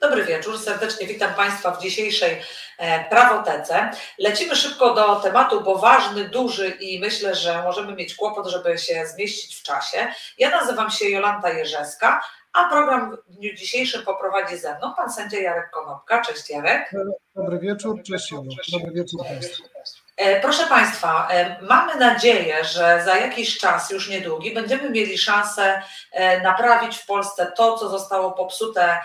Dobry wieczór, serdecznie witam Państwa w dzisiejszej e, prawotece. Lecimy szybko do tematu, bo ważny, duży i myślę, że możemy mieć kłopot, żeby się zmieścić w czasie. Ja nazywam się Jolanta Jerzeska, a program w dniu dzisiejszym poprowadzi ze mną pan sędzia Jarek Konopka. Cześć Jarek. Dobry wieczór, cześć Jolu. Dobry wieczór Państwu. E, proszę Państwa, e, mamy nadzieję, że za jakiś czas, już niedługi, będziemy mieli szansę e, naprawić w Polsce to, co zostało popsute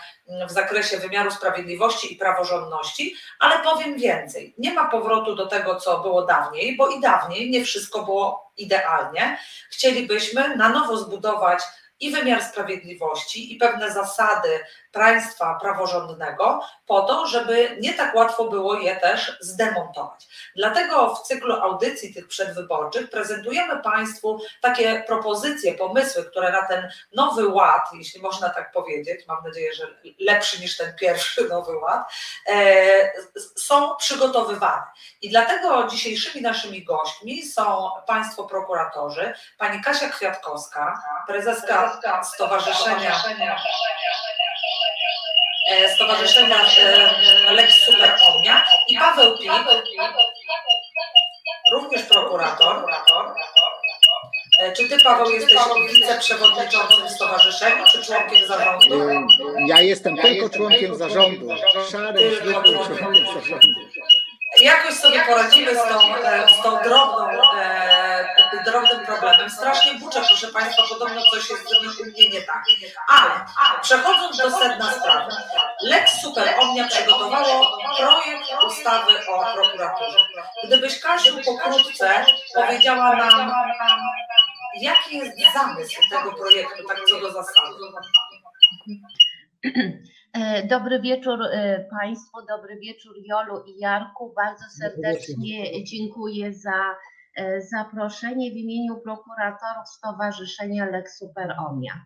w zakresie wymiaru sprawiedliwości i praworządności, ale powiem więcej. Nie ma powrotu do tego, co było dawniej, bo i dawniej nie wszystko było idealnie. Chcielibyśmy na nowo zbudować i wymiar sprawiedliwości, i pewne zasady państwa praworządnego, po to, żeby nie tak łatwo było je też zdemontować. Dlatego w cyklu audycji tych przedwyborczych prezentujemy Państwu takie propozycje, pomysły, które na ten nowy ład, jeśli można tak powiedzieć, mam nadzieję, że lepszy niż ten pierwszy nowy ład, e, są przygotowywane. I dlatego dzisiejszymi naszymi gośćmi są Państwo prokuratorzy, pani Kasia Kwiatkowska, prezeska Stowarzyszenia Stowarzyszenia e, Lex Super Omnia i Paweł Pik, również prokurator. E, czy ty, Paweł, jesteś wiceprzewodniczącym stowarzyszenia, czy członkiem zarządu? Ja jestem tylko członkiem zarządu. Szary, zwykły członkiem zarządu. Jakoś sobie poradzimy z tą, z tą drobną drobnym problemem. Strasznie buczę, proszę Państwa, podobno coś jest u mnie nie tak. Ale, przechodząc do sedna sprawy. Lex Super Omnia przygotowało projekt ustawy o prokuraturze. Gdybyś Kasiu pokrótce powiedziała nam, jaki jest zamysł tego projektu, tak co do zasady. Dobry wieczór Państwu, dobry wieczór Jolu i Jarku. Bardzo serdecznie dziękuję za E, zaproszenie w imieniu prokuratorów Stowarzyszenia Lex Super Omnia.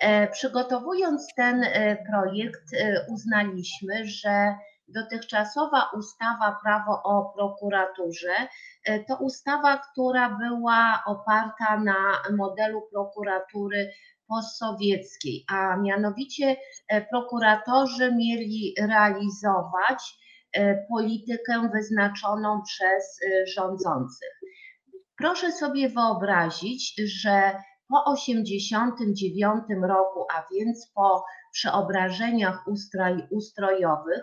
E, przygotowując ten e, projekt, uznaliśmy, że dotychczasowa ustawa Prawo o prokuraturze to ustawa, która była oparta na modelu prokuratury postsowieckiej, a mianowicie prokuratorzy mieli realizować politykę wyznaczoną przez rządzących. Proszę sobie wyobrazić, że po 1989 roku, a więc po przeobrażeniach ustroj, ustrojowych,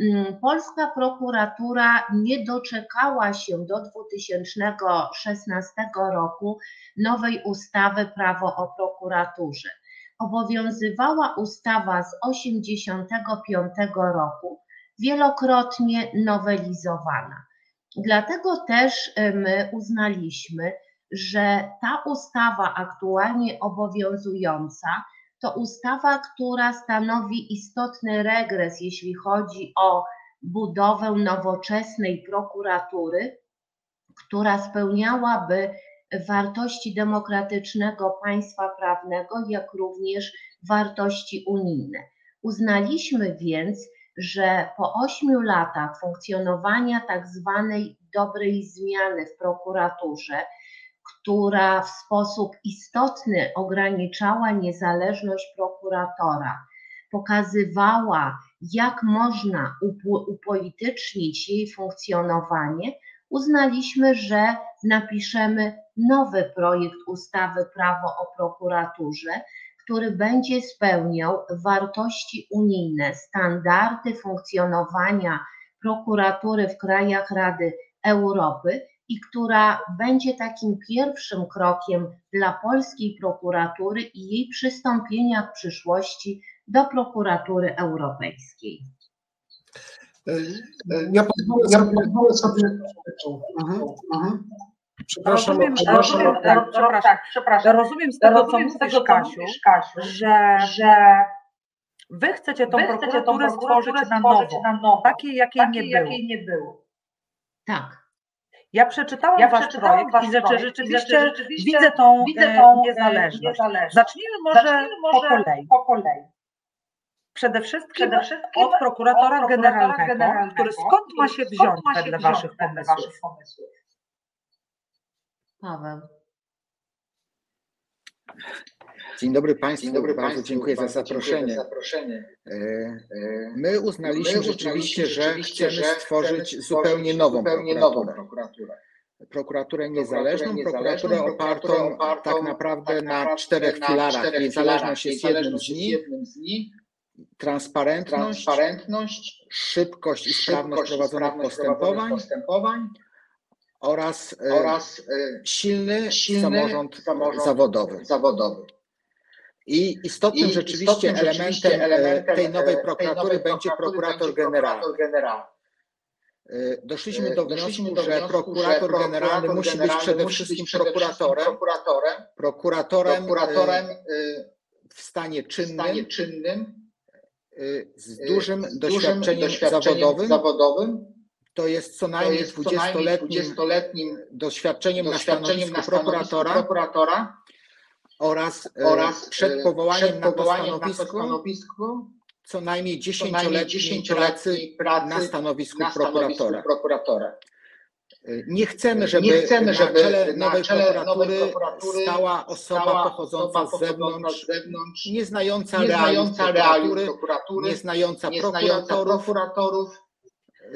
mm, polska prokuratura nie doczekała się do 2016 roku nowej ustawy Prawo o prokuraturze. Obowiązywała ustawa z 1985 roku, wielokrotnie nowelizowana. Dlatego też e, my uznaliśmy, że ta ustawa aktualnie obowiązująca to ustawa, która stanowi istotny regres, jeśli chodzi o budowę nowoczesnej prokuratury, która spełniałaby wartości demokratycznego państwa prawnego, jak również wartości unijne. Uznaliśmy więc, że po ośmiu latach funkcjonowania tak zwanej dobrej zmiany w prokuraturze, która w sposób istotny ograniczała niezależność prokuratora, pokazywała, jak można upolitycznić jej funkcjonowanie, uznaliśmy, że napiszemy nowy projekt ustawy Prawo o prokuraturze, który będzie spełniał wartości unijne, standardy funkcjonowania prokuratury w krajach Rady Europy i która będzie takim pierwszym krokiem dla polskiej prokuratury i jej przystąpienia w przyszłości do prokuratury europejskiej. Ja pozwolę, ja pozwolę sobie. Mhm, mhm. Przepraszam, rozumiem, przepraszam, rozumiem, tak, przepraszam, tak, przepraszam. rozumiem z tego, rozumiem co mówisz, Kasiu, Kasiu, że, że wy chcecie tą wy prokuraturę stworzyć na nowo, na nowo takiej, jakiej, takiej, nie, jakiej nie było. Tak. Ja przeczytałam ja wasz projekt wasz i rzeczy, rzeczywiście, rzeczywiście widzę tą, widzę tą e, niezależność. niezależność. Zacznijmy może, Zacznijmy może po, kolei. po kolei. Przede wszystkim, Przede wszystkim od prokuratora, od prokuratora generalnego, generalnego, który skąd ma się wziąć wedle waszych pomysłów? Paweł. Dzień dobry Państwu, Dzień dobry bardzo Państwu, dziękuję za zaproszenie. dziękuję za zaproszenie. E, E, My uznaliśmy My rzeczywiście, że chcemy stworzyć zupełnie nową zupełnie nową prokuraturę. prokuraturę. Niezależną, prokuraturę opartą tak naprawdę tak na czterech filarach. Niezależność jest jednym z nich, transparentność, transparentność, szybkość i sprawność prowadzonych sprawność postępowań postępowań oraz e, oraz e, silny silny samorząd samorząd zawodowy. zawodowy. I istotnym I rzeczywiście istotnym elementem, e, elementem, tej nowej e, tej prokuratury nowej będzie prokuratury prokurator generalny. prokurator generalny. E, Doszliśmy do Doszliśmy wniosku, do że wniosku, prokurator że generalny musi być generalny przede musi wszystkim być przede wszystkim prokuratorem, prokuratorem, prokuratorem, prokuratorem w stanie w czynnym, stanie czynnym, z dużym z doświadczeniem doświadczeniem zawodowym. zawodowym. To jest co najmniej jest co najmniej 20-letnim 20-letnim doświadczeniem na doświadczeniem stanowisku na prokuratora prokuratora oraz, e, oraz przed e, powołaniem, przed na, to na to stanowisko co najmniej co najmniej 10-letniej pracy 10-letniej pracy na stanowisku na stanowisku prokuratora. prokuratora. E, Nie chcemy, żeby, Nie chcemy, na żeby czele na nowej czele prokuratury, nowej prokuratury stała osoba stała pochodząca osoba z zewnątrz, z zewnątrz nie znająca nie realiów prokuratury, prokuratury, nie znająca prokuratorów.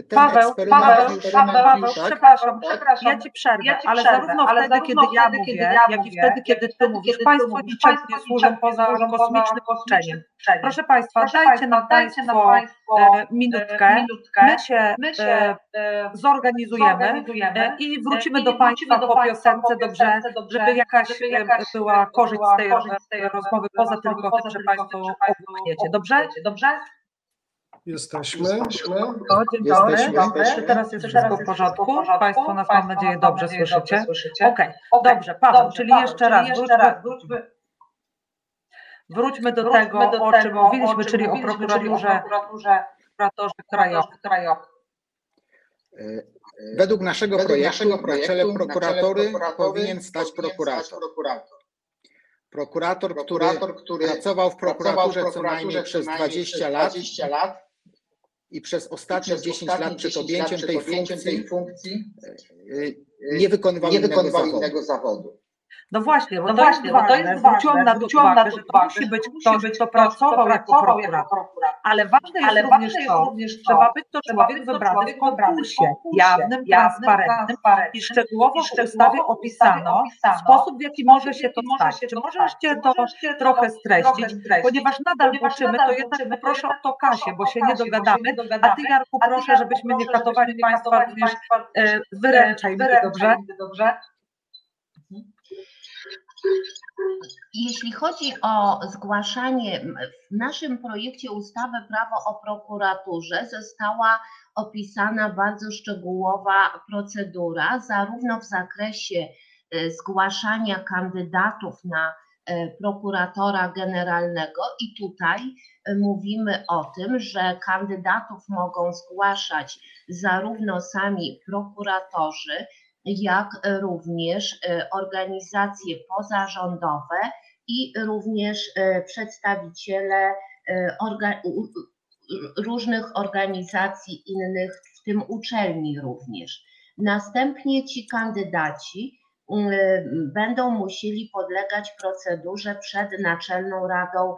Ten Paweł, eksperyment Paweł, już, Paweł, Paweł, tak? przepraszam, przepraszam, ja ci przerwę, ja ci ale przerwę, zarówno ale wtedy, kiedy ja mówię, kiedy ja jak i mówię, wtedy, kiedy jak i ty wtedy, mówisz, kiedy ty państwo mówisz, państwo niczego nie poza służą poza kosmicznym uczeniem. Proszę Państwa, Proszę dajcie nam dajcie Państwo Państwo e, minutkę, e, minutkę. my się, My e, się e, zorganizujemy zorganizujemy e, i wrócimy i do Państwa do po piosence, dobrze, żeby jakaś, żeby e, jakaś, była e, korzyść z tej, korzyść z tej e, rozmowy, poza tylko poza tym, tylko że Państwo obuchniecie, dobrze? Dobrze? Jesteśmy. O, dzień dobry, Jesteśmy, dobry. jesteśmy. Teraz jest wszystko w porządku? Państwo nas, mam nadzieję, dobrze słyszycie? Okej, Okej, dobrze, Paweł, Dobrze, czyli Paweł, jeszcze raz, jeszcze wróćmy, raz, wróćmy, wróćmy do wróćmy tego, do o tego, czym mówiliśmy, o czym czyli o mówiliśmy, czyli o prokuraturze, prokuraturze prokuratorze krajowym. krajowym. E, Według naszego Według projektu, naszego na czele projektu prokuratury na czele prokuratury powinien stać prokurator. prokurator. Prokurator, który Prokurator, który pracował w pracował w prokuraturze co prokuraturze najmniej przez najmniej 20 przez lat 20 lat i przez i ostatnie przez 10 ostatnie lat przed 10 objęciem lat tej przed objęciem funkcji tej funkcji y, nie wykonywał nie innego zawodu. innego zawodu. No właśnie, bo No to właśnie, jest bo to ważne, jest ważne, na to uwagę, że to musi być ktoś, być kto pracował jako prokurator. Ale ważne jest Ale również ważne to, również to, trzeba być to człowiek wybrany w konkursie, jawnym, transparentnym i szczegółowo w ustawie opisano sposób, w jaki może się to stać. Czy możecie to trochę streścić? Ponieważ nadal uczymy, to jednak poproszę o to Kasię, bo się nie dogadamy. A. Ty, Jarku, proszę, żebyśmy nie proszę, katowali Państwa również e, wyręczaj mnie, dobrze? Jeśli chodzi o zgłaszanie, w naszym projekcie ustawy Prawo o prokuraturze została opisana bardzo szczegółowa procedura, zarówno w zakresie e, zgłaszania kandydatów na e, prokuratora generalnego, i tutaj e, mówimy o tym, że kandydatów mogą zgłaszać zarówno sami prokuratorzy, jak również e, organizacje pozarządowe i również e, przedstawiciele u- różnych organizacji innych, w tym uczelni również. Następnie ci kandydaci będą musieli podlegać procedurze przed Naczelną Radą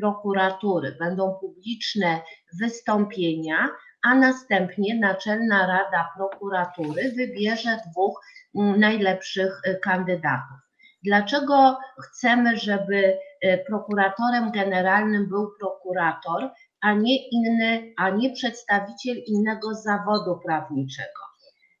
Prokuratury. Będą publiczne wystąpienia, a następnie Naczelna Rada Prokuratury wybierze dwóch mm, najlepszych e, kandydatów. Dlaczego chcemy, żeby e, prokuratorem generalnym był prokurator, a nie inny, a nie przedstawiciel innego zawodu prawniczego?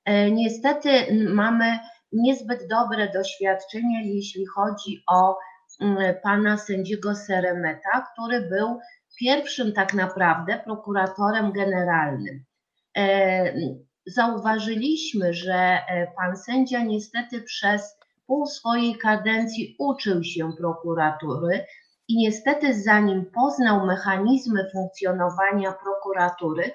E, Niestety mamy niezbyt dobre doświadczenie, jeśli chodzi o mm, pana sędziego Seremeta, który był pierwszym tak naprawdę prokuratorem generalnym. E, Zauważyliśmy, że e, pan sędzia niestety przez pół swojej kadencji uczył się prokuratury i niestety zanim poznał mechanizmy funkcjonowania prokuratury,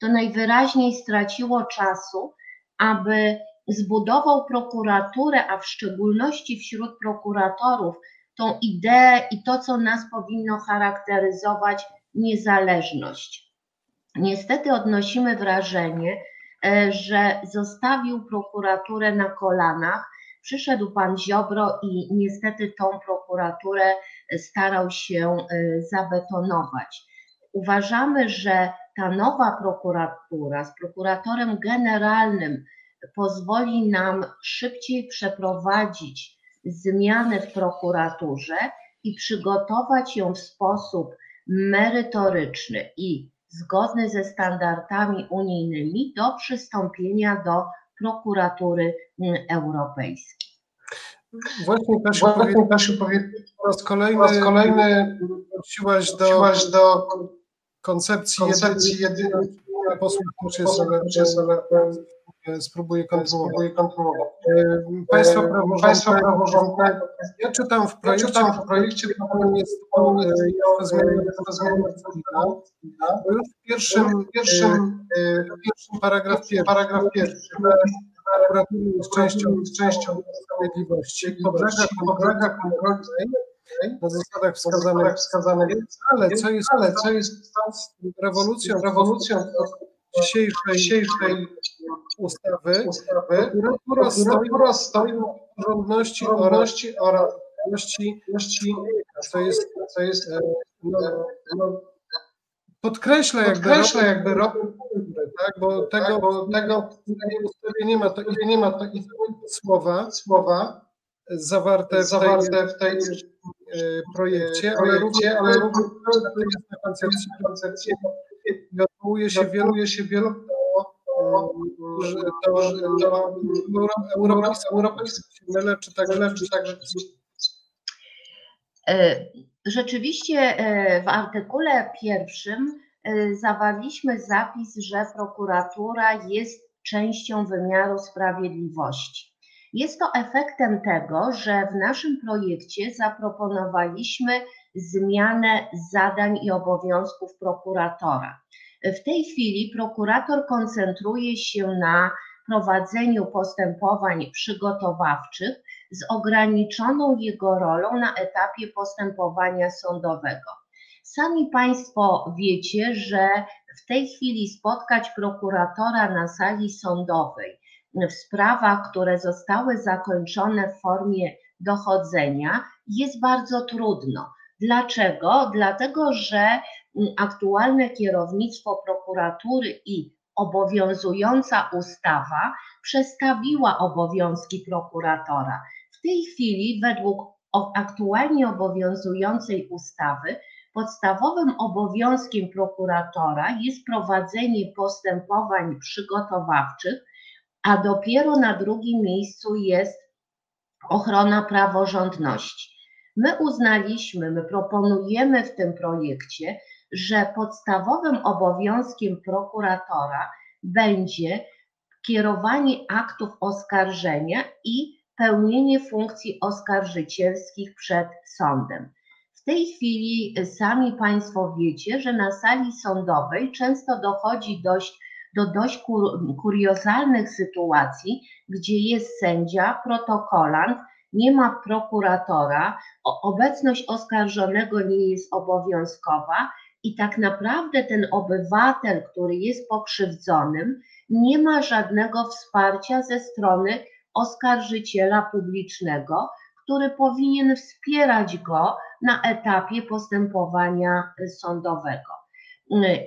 to najwyraźniej straciło czasu, aby zbudował prokuraturę, a w szczególności wśród prokuratorów tą ideę i to, co nas powinno charakteryzować, niezależność. Niestety odnosimy wrażenie, e, że zostawił prokuraturę na kolanach, Przyszedł pan Ziobro i niestety tą prokuraturę starał się y, zabetonować. Uważamy, że ta nowa prokuratura z prokuratorem generalnym pozwoli nam szybciej przeprowadzić zmiany w prokuraturze i przygotować ją w sposób merytoryczny i zgodny ze standardami unijnymi do przystąpienia do prokuratury mm, europejskiej. Właśnie Kasiu, Właśnie po raz kolejny, po raz kolejny wróciłaś do wróciłaś do koncepcji, koncepcji jedynej jedynej posłów też jest, spróbuję kontynuować. Państwo praworządne, ja czytam w ja projekcie, czytam w projekcie, którym jest bo już w pierwszym, pierwszym, pierwszym paragraf pierwszy, paragraf pierwszy, prokuratura jest częścią, jest częścią sprawiedliwości, podlega podlega kontroli na zasadach wskazanych, wskazanych, wskazanych, ale co jest, ale co jest rewolucją, rewolucją dzisiejszej dzisiejszej ustawy, ustawy, prokuratura stoi stoi w porządności oraz równości, co jest, co jest, e, no, no, podkreśla jakby, podkreśla jakby rok, tak, bo tego, tak, bo tego w tej ustawie nie ma, to nie ma to słowa słowa zawarte w zawarte w tej e, projekcie, ale również, ale również koncepcji. koncepcji. I odwołuje się wielu, się wielu że to, że to europejskie, europejskie mylę, czy tak, leczy także E, Rzeczywiście e, w artykule pierwszym e, zawarliśmy zapis, że prokuratura jest częścią wymiaru sprawiedliwości. Jest to efektem tego, że w naszym projekcie zaproponowaliśmy zmianę zadań i obowiązków prokuratora. W tej chwili prokurator koncentruje się na prowadzeniu postępowań przygotowawczych z ograniczoną jego rolą na etapie postępowania sądowego. Sami Państwo wiecie, że w tej chwili spotkać prokuratora na sali sądowej w sprawach, które zostały zakończone w formie dochodzenia, jest bardzo trudno. Dlaczego? Dlatego, że aktualne kierownictwo prokuratury i obowiązująca ustawa przestawiła obowiązki prokuratora. W tej chwili, według aktualnie obowiązującej ustawy, podstawowym obowiązkiem prokuratora jest prowadzenie postępowań przygotowawczych, a dopiero na drugim miejscu jest ochrona praworządności. My uznaliśmy, my proponujemy w tym projekcie, że podstawowym obowiązkiem prokuratora będzie kierowanie aktów oskarżenia i pełnienie funkcji oskarżycielskich przed sądem. W tej chwili sami Państwo wiecie, że na sali sądowej często dochodzi dość, do dość kur, kuriozalnych sytuacji, gdzie jest sędzia, protokolant, nie ma prokuratora, obecność oskarżonego nie jest obowiązkowa i tak naprawdę ten obywatel, który jest pokrzywdzonym, nie ma żadnego wsparcia ze strony oskarżyciela publicznego, który powinien wspierać go na etapie postępowania sądowego.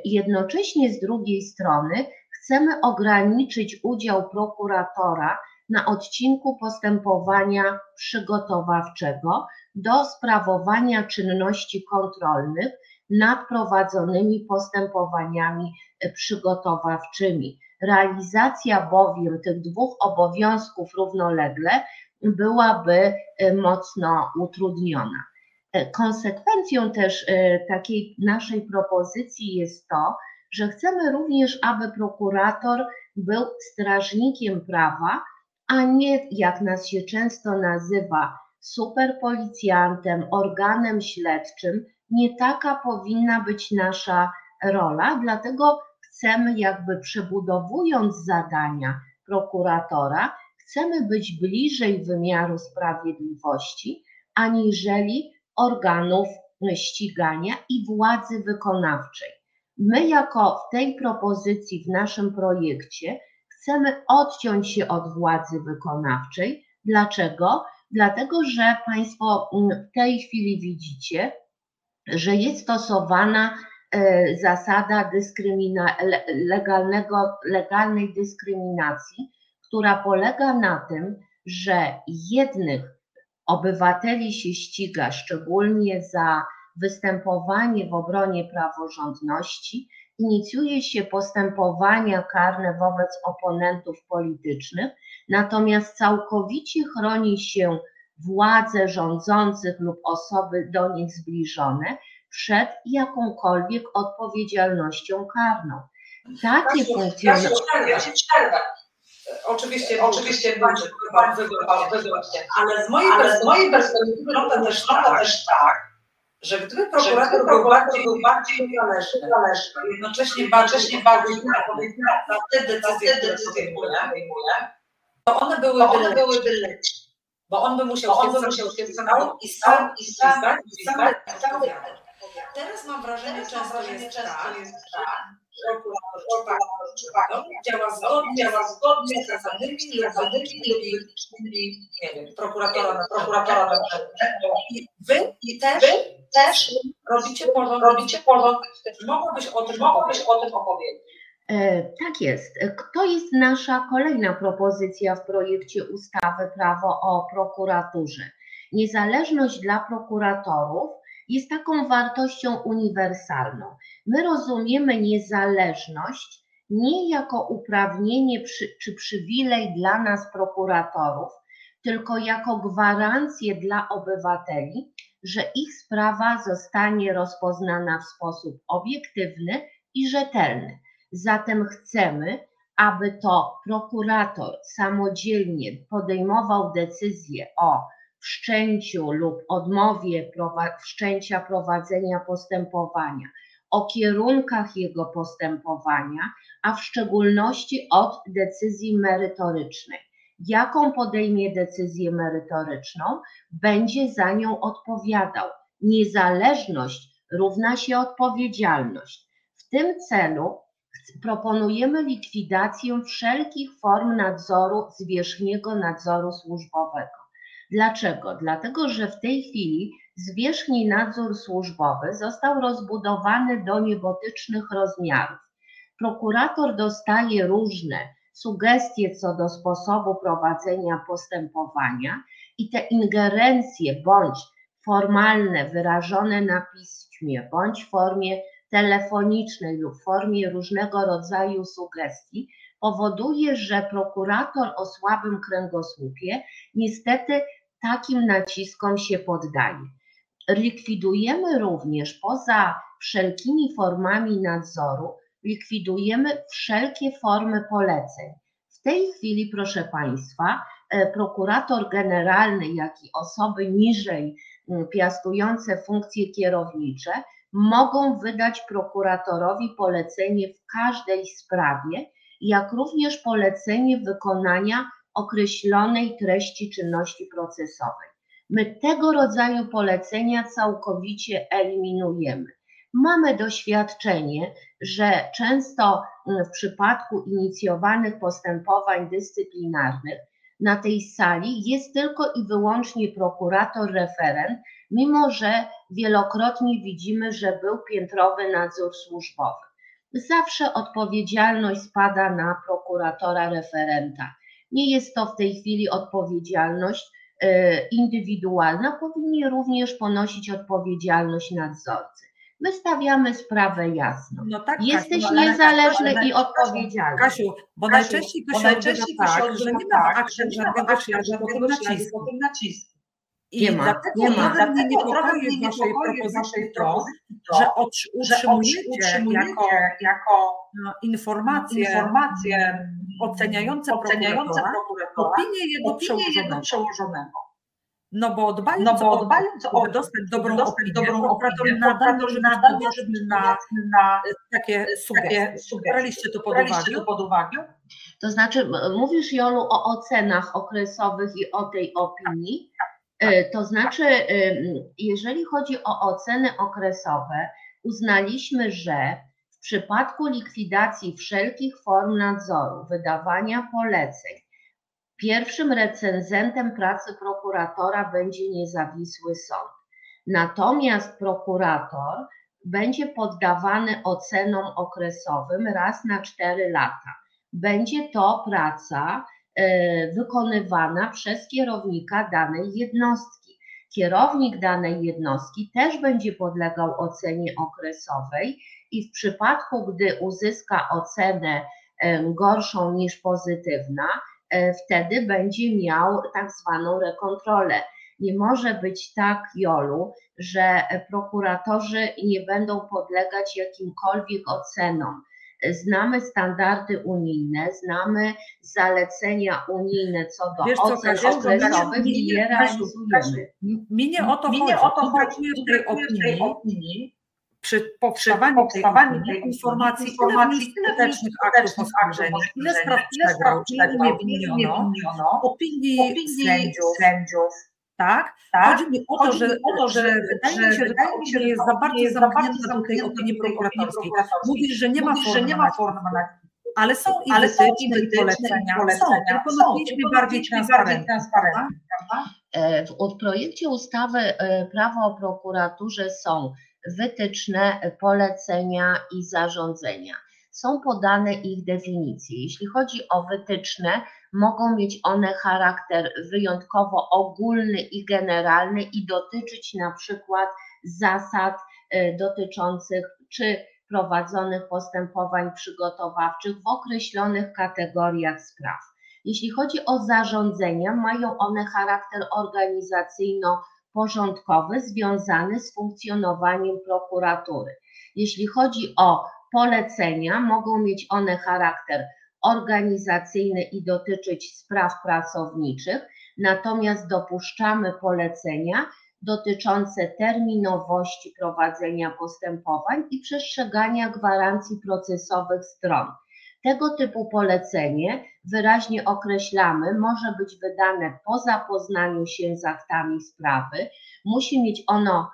Jednocześnie z drugiej strony chcemy ograniczyć udział prokuratora na odcinku postępowania przygotowawczego do sprawowania czynności kontrolnych nad prowadzonymi postępowaniami przygotowawczymi. Realizacja bowiem tych dwóch obowiązków równolegle byłaby e, mocno utrudniona. E, Konsekwencją też e, takiej naszej propozycji jest to, że chcemy również, aby prokurator był strażnikiem prawa, a nie, jak nas się często nazywa, superpolicjantem, organem śledczym. Nie taka powinna być nasza rola, dlatego chcemy, jakby przebudowując zadania prokuratora, chcemy być bliżej wymiaru sprawiedliwości, aniżeli organów ścigania i władzy wykonawczej. My, jako w tej propozycji, w naszym projekcie, chcemy odciąć się od władzy wykonawczej, Dlaczego? Dlatego, że Państwo mm, w tej chwili widzicie, że jest stosowana e, zasada dyskrymina, le- legalnego, legalnej dyskryminacji, która polega na tym, że jednych obywateli się ściga szczególnie za występowanie w obronie praworządności, inicjuje się postępowania karne wobec oponentów politycznych, natomiast całkowicie chroni się władze rządzących lub osoby do nich zbliżone przed jakąkolwiek odpowiedzialnością karną. Takie funkcjonowanie. Ja się przerwę. Oczywiście, oczywiście bardzo, bardzo ale z mojej Ale z mojej perspektywy wygląda też tak, też tak, że gdyby prokurator był bardziej, był bardziej niezależny, jednocześnie bardziej bardziej na te decyzje, które podejmuje, to one byłyby, one byłyby lepsze. Bo on by musiał on się by musiał się sam i sam i sam i sam i sam- Teraz mam wrażenie, Teraz często wrażenie, jest często tak, jest że prokurator działa zgodnie, działa zgodnie z lub wytycznymi, nie wiem, prokuratora prokuratora na I wy i też, Wy też robicie porządek. robicie porządek. Mogłabyś o tym Mogłabyś o tym opowiedzieć. E, Tak jest. To jest nasza kolejna propozycja w projekcie ustawy Prawo o prokuraturze. Niezależność dla prokuratorów jest taką wartością uniwersalną. My rozumiemy niezależność nie jako uprawnienie czy przywilej dla nas prokuratorów, tylko jako gwarancję dla obywateli, że ich sprawa zostanie rozpoznana w sposób obiektywny i rzetelny. Zatem chcemy, aby to prokurator samodzielnie podejmował decyzję o wszczęciu lub odmowie wszczęcia prowadzenia postępowania, o kierunkach jego postępowania, a w szczególności od decyzji merytorycznej. Jaką podejmie decyzję merytoryczną, będzie za nią odpowiadał. Niezależność równa się odpowiedzialność. W tym celu proponujemy likwidację wszelkich form nadzoru, zwierzchniego nadzoru służbowego. Dlaczego? Dlatego, że w tej chwili zwierzchni nadzór służbowy został rozbudowany do niebotycznych rozmiarów. Prokurator dostaje różne sugestie co do sposobu prowadzenia postępowania i te ingerencje bądź formalne, wyrażone na piśmie, bądź w formie telefonicznej lub w formie różnego rodzaju sugestii powoduje, że prokurator o słabym kręgosłupie niestety takim naciskom się poddaje. Likwidujemy również poza wszelkimi formami nadzoru, likwidujemy wszelkie formy poleceń. W tej chwili, proszę Państwa, e, prokurator generalny, jak i osoby niżej piastujące funkcje kierownicze mogą wydać prokuratorowi polecenie w każdej sprawie, jak również polecenie wykonania określonej treści czynności procesowej. My tego rodzaju polecenia całkowicie eliminujemy. Mamy doświadczenie, że często mm, w przypadku inicjowanych postępowań dyscyplinarnych na tej sali jest tylko i wyłącznie prokurator referent, mimo że wielokrotnie widzimy, że był piętrowy nadzór służbowy. Zawsze odpowiedzialność spada na prokuratora referenta. Nie jest to w tej chwili odpowiedzialność e, indywidualna, powinni również ponosić odpowiedzialność nadzorcy. My stawiamy sprawę jasno. No tak, Jesteś Kasiu, ale- niezależny ale- i odpowiedzialny. Kasiu, bo Kasiu, najczęściej to się odbywa tak, że nie ma w tak, nie ma żadnego aktu śladu po tym żadnego nacisku. I Nie ma, dlatego nie ma. nawet nawet niepokoi waszej niepokoi w propozycji to, propozycji to, że utrzymujecie utrzymujecie jako jako no, informacje, informacje oceniające, oceniające prokuratora opinię jego przełożonego. przełożonego. No bo dbając, No bo o, dbając o dostać dobrą opinię, dobrą prokurator nadal może nadal na na takie sugestie. takie sugestie. Braliście to pod uwagę? To pod uwagę? To znaczy, mówisz Jolu o ocenach okresowych i o tej opinii. E, To znaczy, jeżeli chodzi o oceny okresowe, uznaliśmy, że w przypadku likwidacji wszelkich form nadzoru, wydawania poleceń, Pierwszym recenzentem pracy prokuratora będzie niezawisły sąd. Natomiast prokurator będzie poddawany ocenom okresowym raz na 4 lata. Będzie to praca e, wykonywana przez kierownika danej jednostki. Kierownik danej jednostki też będzie podlegał ocenie okresowej i w przypadku, gdy uzyska ocenę em, gorszą niż pozytywna, e, wtedy będzie miał tak zwaną rekontrolę. Nie może być tak, Jolu, że prokuratorzy nie będą podlegać jakimkolwiek ocenom. Znamy standardy unijne, znamy zalecenia unijne co do Wiesz co, ocen Kasiu, to okresowych mnie- i je Kasiu, realizujemy. Mi nie o to Mi chodzi. o to chodzi. w tej opinii, opinii przy powstawaniu tej tej informacji, informacji, skutecznych aktów oskarżenia, ile spraw ile przegrał, opinii opinii sędziów, sędziów, tak? tak? Chodzi mi o to, że, o to, że, że wydaje mi się, że mi się, jest za bardzo jest za bardzo zamknięta do tej opinii prokuratorskiej. Mówisz, że nie ma że nie ma formy ale są i ale są wytyczne, i wytyczne, polecenia, są, polecenia, tylko są, tylko bardziej napiszmy bardziej transparentnie. transparentnie, prawda? E, W w projekcie ustawy e, Prawo o prokuraturze są wytyczne, e, polecenia i zarządzenia. Są podane ich definicje. Jeśli chodzi o wytyczne, mogą mieć one charakter wyjątkowo ogólny i generalny i dotyczyć na przykład zasad e, dotyczących czy prowadzonych postępowań przygotowawczych w określonych kategoriach spraw. Jeśli chodzi o zarządzenia, mają one charakter organizacyjno-porządkowy związany z funkcjonowaniem prokuratury. Jeśli chodzi o polecenia, mogą mieć one charakter organizacyjny i dotyczyć spraw pracowniczych, natomiast dopuszczamy polecenia dotyczące terminowości prowadzenia postępowań i przestrzegania gwarancji procesowych stron. Tego typu polecenie wyraźnie określamy, może być wydane po zapoznaniu się z aktami sprawy, musi mieć ono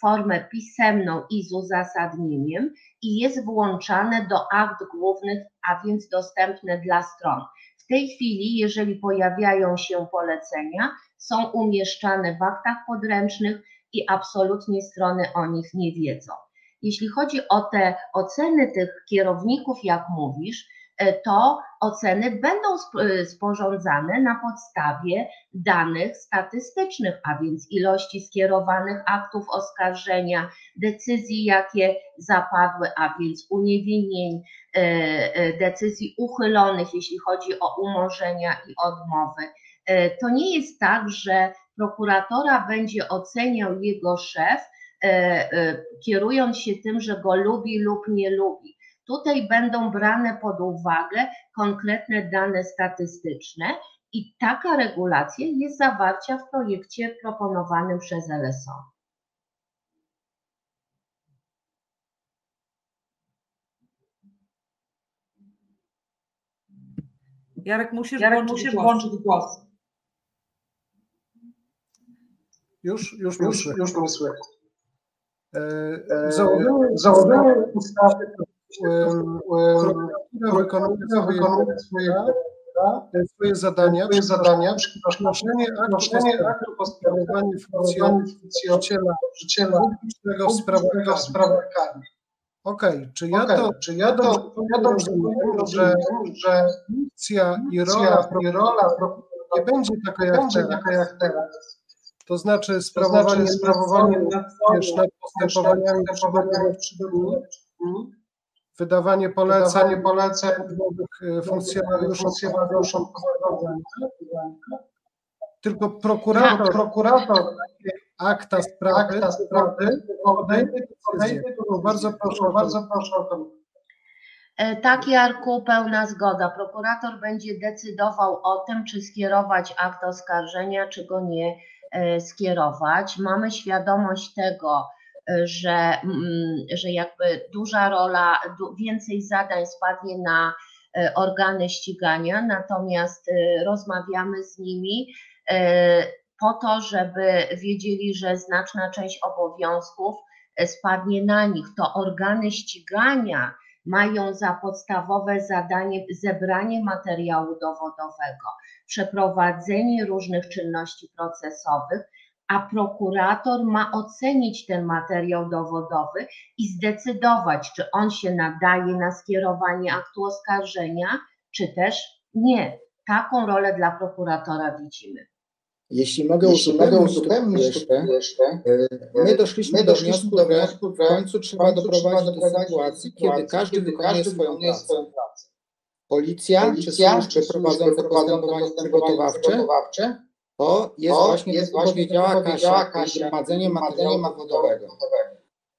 formę pisemną i z uzasadnieniem i jest włączane do akt głównych, a więc dostępne dla stron. W tej chwili, jeżeli pojawiają się polecenia, są umieszczane w aktach podręcznych i absolutnie strony o nich nie wiedzą. Jeśli chodzi o te oceny tych kierowników, jak mówisz, to oceny będą e, sporządzane na podstawie danych statystycznych, a więc ilości skierowanych aktów oskarżenia, decyzji, jakie zapadły, a więc uniewinnień, e, e, decyzji uchylonych, jeśli chodzi o umorzenia i odmowy. E, To nie jest tak, że prokuratora będzie oceniał jego szef, e, e, kierując się tym, że go lubi lub nie lubi. Tutaj będą brane pod uwagę konkretne dane statystyczne i taka regulacja jest zawarcia w projekcie proponowanym przez LSO. Jarek, musisz Jarek, włączyć musisz głos. włączyć głos. Już, już, Już, już, już mnie słychać. E, Założenie, założenie ustawy, prokuratura wykonuje swoje, e, swoje zadania, swoje zadania, przynoszenie aktu postępowania, funkcjonariusza życiela publicznego w sprawach publicznego w sprawach karnych. Okej, czy ja Okej, to czy ja to, ja to rozumiem, że że funkcja i rola i rola nie będzie taka jak będzie teraz, taka jak teraz. to znaczy To sprawowanie znaczy sprawowanie wiesz, nad postępowaniami wydawanie poleceń poleceń nowych funkcjonariuszom, funkcjonariuszom tylko prokurator prokurator akta sprawy akta sprawy podejmie podejmie decyzję. Bardzo proszę bardzo proszę o to. E, Tak, Jarku, pełna zgoda. Prokurator będzie decydował o tym, czy skierować akt oskarżenia, czy go nie e, skierować. Mamy świadomość tego, e, że, mm, że jakby duża rola, więcej zadań spadnie na e, organy ścigania, natomiast e, rozmawiamy z nimi e, po to, żeby wiedzieli, że znaczna część obowiązków spadnie na nich. To organy ścigania mają za podstawowe zadanie zebranie materiału dowodowego, przeprowadzenie różnych czynności procesowych, a prokurator ma ocenić ten materiał dowodowy i zdecydować, czy on się nadaje na skierowanie aktu oskarżenia, czy też nie. Taką rolę dla prokuratora widzimy. Jeśli mogę Jeśli mogę uzupełnić uzupełnić jeszcze, jeszcze, e, my doszliśmy my do doszliśmy wniosku, do że wniosku, w że końcu trzeba w końcu doprowadzić do sytuacji, kiedy każdy wykonuje każdy swoją wykonuje pracę. swoją pracę. Policja, czy Policja służby prowadzące postępowanie przygotowawcze to jest to właśnie, jest właśnie, powiedziała Kasia, Kasia, gromadzenie materiału dowodowego.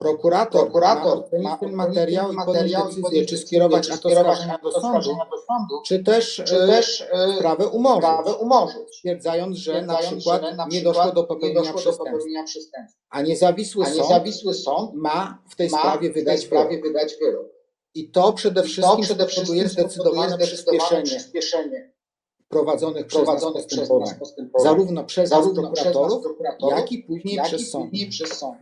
Prokurator, Prokurator ma ten materiał i materiał i decyzję, czy decyzję, skierować czy skierować akt do do sądu, czy też, czy e, też e, sprawę umorzyć, umorzyć. stwierdzając, że na przykład że na nie przykład doszło do nie popełnienia doszło do popełnienia przestępstwa. A niezawisły A sąd niezawisły sąd ma w tej ma sprawie w tej wydać sprawie wyrok. wydać wyrok. I to przede I wszystkim to przede spowoduje wszystkim zdecydowane spowoduje zdecydowane przyspieszenie przyspieszenie prowadzonych przez prowadzonych przez nas postępowań, zarówno przez nas zarówno przez nas prokuratorów, prokuratorów, jak i później jak przez i sąd. później przez sąd.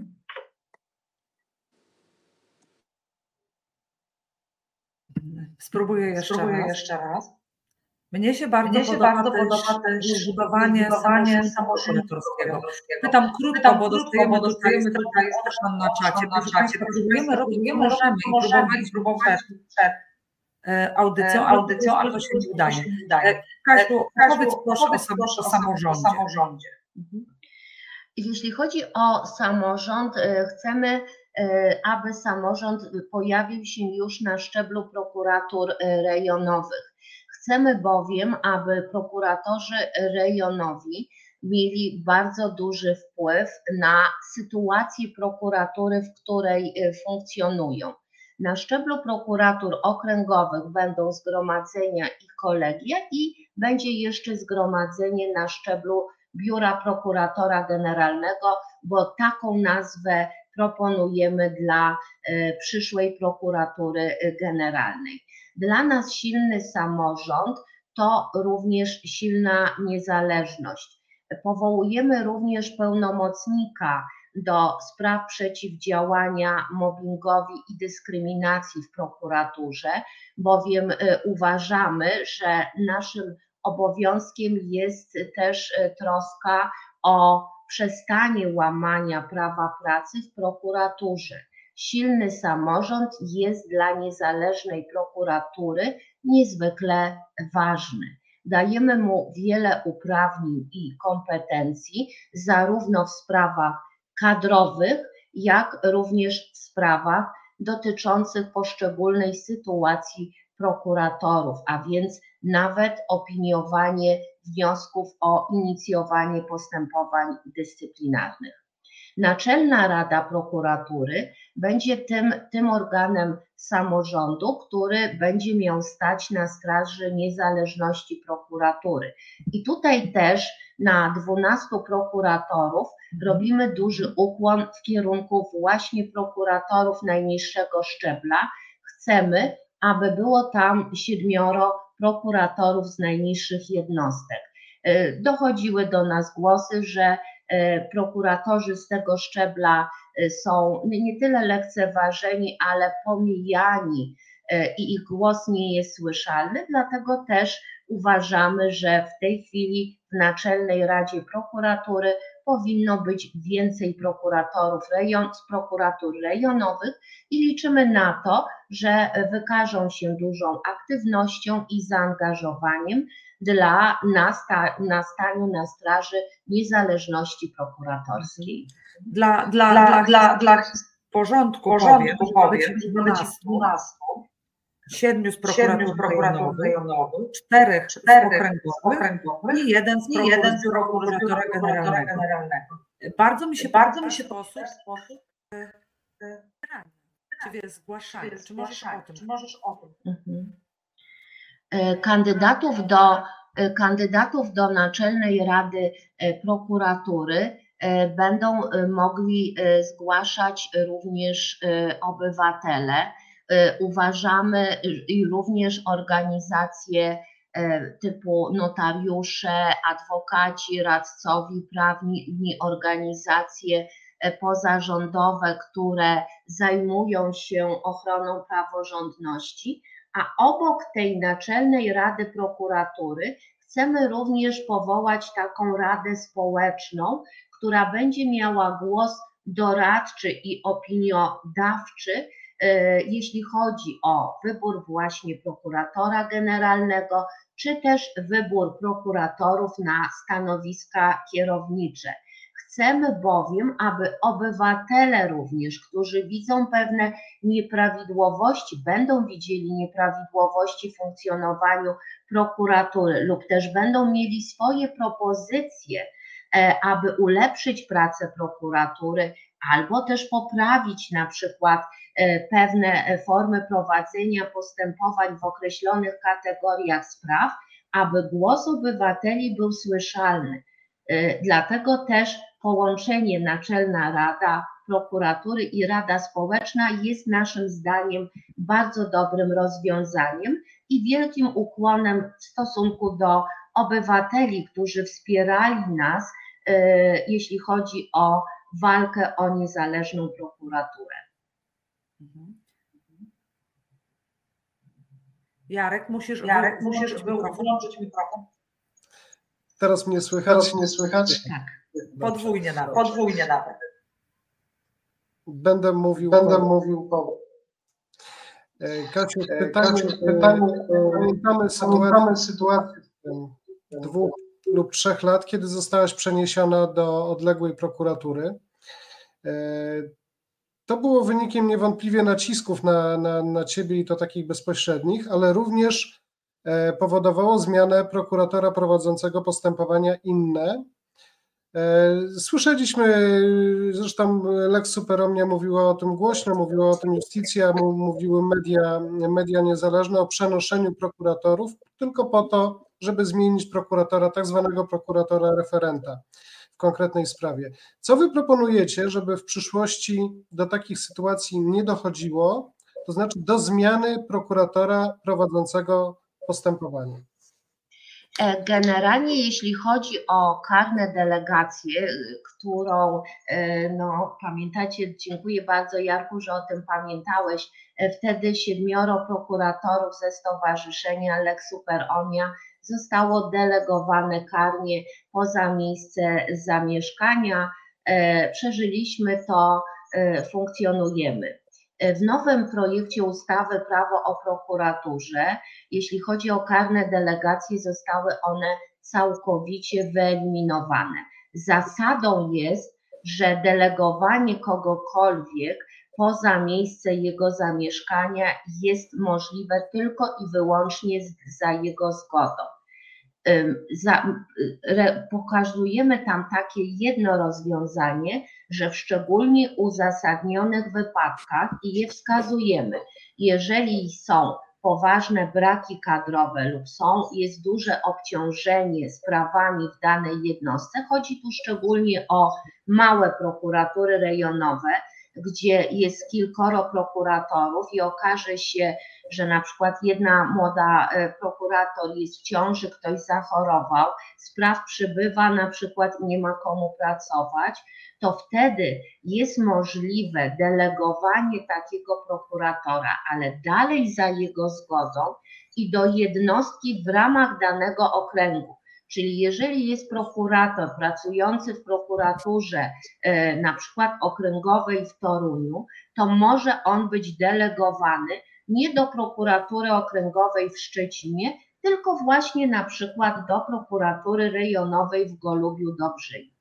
Spróbuję jeszcze Spróbuję raz. jeszcze raz. Mnie się bardzo Mnie się podoba, bardzo też podoba też budowanie samorządu. Pytam krótko, Pytam bo dostajemy bo dostajemy tutaj jest też na czacie. na czacie. Próbujemy robić, Próbujemy możemy i co możemy próbowaliśmy audycją, e, audycją, ale to się udaje. E, Kasiu, powiedz proszę o, sam, o o sam- samorządzie. o samorządzie. Jeśli chodzi o samorząd, e, chcemy, e, aby samorząd pojawił się już na szczeblu prokuratur e, rejonowych. Chcemy bowiem, aby prokuratorzy rejonowi mieli bardzo duży wpływ na sytuację prokuratury, w której e, funkcjonują. Na szczeblu prokuratur okręgowych będą zgromadzenia i kolegia i będzie jeszcze zgromadzenie na szczeblu Biura Prokuratora Generalnego, bo taką nazwę proponujemy dla e, przyszłej prokuratury e, generalnej. Dla nas silny samorząd to również silna niezależność. Powołujemy również pełnomocnika do spraw przeciwdziałania mobbingowi i dyskryminacji w prokuraturze, bowiem e, uważamy, że naszym obowiązkiem jest też e, troska o przestanie łamania prawa pracy w prokuraturze. Silny samorząd jest dla niezależnej prokuratury niezwykle ważny. Dajemy mu wiele uprawnień i kompetencji, zarówno w sprawach kadrowych, jak również w sprawach dotyczących poszczególnej sytuacji prokuratorów, a więc nawet opiniowanie wniosków o inicjowanie postępowań dyscyplinarnych. Naczelna Rada Prokuratury będzie tym, tym organem samorządu, który będzie miał stać na straży niezależności prokuratury. I tutaj też na 12 prokuratorów robimy duży ukłon w kierunku właśnie prokuratorów najniższego szczebla. Chcemy, aby było tam siedmioro prokuratorów z najniższych jednostek. E, Dochodziły do nas głosy, że e, prokuratorzy z tego szczebla e, są nie tyle lekceważeni, ale pomijani i ich głos nie jest słyszalny, dlatego też uważamy, że w tej chwili w Naczelnej Radzie Prokuratury. Powinno być więcej prokuratorów rejon, z prokuratur rejonowych i liczymy na to, że wykażą się dużą aktywnością i zaangażowaniem dla na staniu na straży niezależności prokuratorskiej. Dla, dla, Dla, dla, dla, dla porządku, porządku powiem, powiem, że że będzie będzie 12, 12, siedmiu z prokuratur rejonowych, czterech czterech okręgowych okręgowych i jeden z i jeden z prokuratora generalnego. generalnego. Bardzo mi się Bardzo mi się sposób, sposób, właściwie zgłaszania. Czy możesz o tym? Czy możesz o tym? Mhm. E, Kandydatów do, e, kandydatów do Naczelnej Rady e, Prokuratury e, będą e, mogli e, zgłaszać również e, obywatele. E, Uważamy i również organizacje e, typu notariusze, adwokaci, radcowi prawni, organizacje e, pozarządowe, które zajmują się ochroną praworządności, a obok tej Naczelnej Rady Prokuratury chcemy również powołać taką Radę Społeczną, która będzie miała głos doradczy i opiniodawczy, jeśli chodzi o wybór właśnie prokuratora generalnego, czy też wybór prokuratorów na stanowiska kierownicze. Chcemy bowiem, aby obywatele również, którzy widzą pewne nieprawidłowości, będą widzieli nieprawidłowości w funkcjonowaniu prokuratury lub też będą mieli swoje propozycje, e, aby ulepszyć pracę prokuratury albo też poprawić na przykład e, pewne formy prowadzenia postępowań w określonych kategoriach spraw, aby głos obywateli był słyszalny. E, Dlatego też połączenie Naczelna Rada Prokuratury i Rada Społeczna jest naszym zdaniem bardzo dobrym rozwiązaniem i wielkim ukłonem w stosunku do obywateli, którzy wspierali nas, e, jeśli chodzi o walkę o niezależną prokuraturę. Mhm. Jarek, musisz, Jarek, wy- musisz włączyć mikrofon. włączyć mikrofon. Teraz mnie słychać? Teraz mnie słychać? Tak. Podwójnie nawet. Podwójnie nawet. Będę mówił. Będę po- mówił po E, Kasiu, E, pytanie, Kasiu, pytanie, pytanie, e, pamiętamy sytuację Pamiętamy sytuację dwóch lub trzech lat, kiedy zostałaś przeniesiona do odległej prokuratury. To było wynikiem niewątpliwie nacisków na, na, na ciebie i to takich bezpośrednich, ale również e, powodowało zmianę prokuratora prowadzącego postępowania inne. E, Słyszeliśmy, zresztą Lex Superomnia mówiła o tym głośno, mówiła o tym Justicja, mówiły media, media niezależne o przenoszeniu prokuratorów tylko po to, żeby zmienić prokuratora, tak zwanego prokuratora referenta konkretnej sprawie. Co wy proponujecie, żeby w przyszłości do takich sytuacji nie dochodziło, to znaczy do zmiany prokuratora prowadzącego postępowanie? E, Generalnie jeśli chodzi o karne delegacje, y, którą, e, no pamiętacie, dziękuję bardzo Jarku, że o tym pamiętałeś, e, wtedy siedmioro prokuratorów ze Stowarzyszenia Lex Super Omnia zostało delegowane karnie poza miejsce zamieszkania. E, Przeżyliśmy to, e, funkcjonujemy. E, W nowym projekcie ustawy Prawo o prokuraturze jeśli chodzi o karne delegacje, zostały one całkowicie wyeliminowane. Zasadą jest, że delegowanie kogokolwiek poza miejsce jego zamieszkania jest możliwe tylko i wyłącznie za jego zgodą. Za, re, pokazujemy tam takie jedno rozwiązanie, że w szczególnie uzasadnionych wypadkach i je wskazujemy, jeżeli są poważne braki kadrowe lub są, jest duże obciążenie sprawami w danej jednostce. Chodzi tu szczególnie o małe prokuratury rejonowe, gdzie jest kilkoro prokuratorów i okaże się, że na przykład jedna młoda e, prokurator jest w ciąży, ktoś zachorował, spraw przybywa na przykład nie ma komu pracować, to wtedy jest możliwe delegowanie takiego prokuratora, ale dalej za jego zgodą i do jednostki w ramach danego okręgu. Czyli jeżeli jest prokurator pracujący w prokuraturze e, na przykład okręgowej w Toruniu, to może on być delegowany nie do prokuratury okręgowej w Szczecinie, tylko właśnie na przykład do prokuratury rejonowej w Golubiu Dobrzyniu.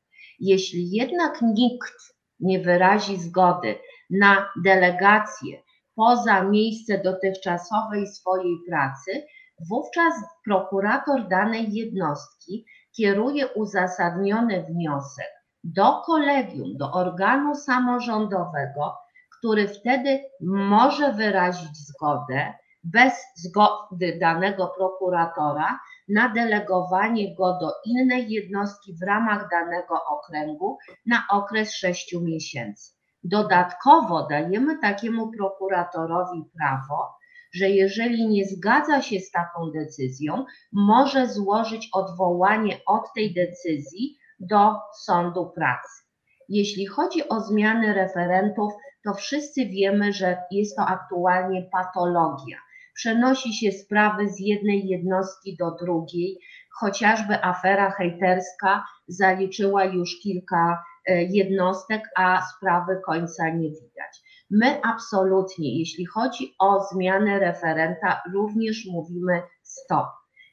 Jeśli jednak nikt nie wyrazi zgody na delegację poza miejsce dotychczasowej swojej pracy, wówczas prokurator danej jednostki kieruje uzasadniony wniosek do kolegium, do organu samorządowego, który wtedy może wyrazić zgodę bez zgody danego prokuratora na delegowanie go do innej jednostki w ramach danego okręgu na okres 6 miesięcy. Dodatkowo dajemy takiemu prokuratorowi prawo, że jeżeli nie zgadza się z taką decyzją, może złożyć odwołanie od tej decyzji do sądu pracy. Jeśli chodzi o zmiany referentów, to wszyscy wiemy, że jest to aktualnie patologia. Przenosi się sprawy z jednej jednostki do drugiej, chociażby afera hejterska zaliczyła już kilka e, jednostek, a sprawy końca nie widać. My absolutnie, jeśli chodzi o zmianę referenta, również mówimy stop.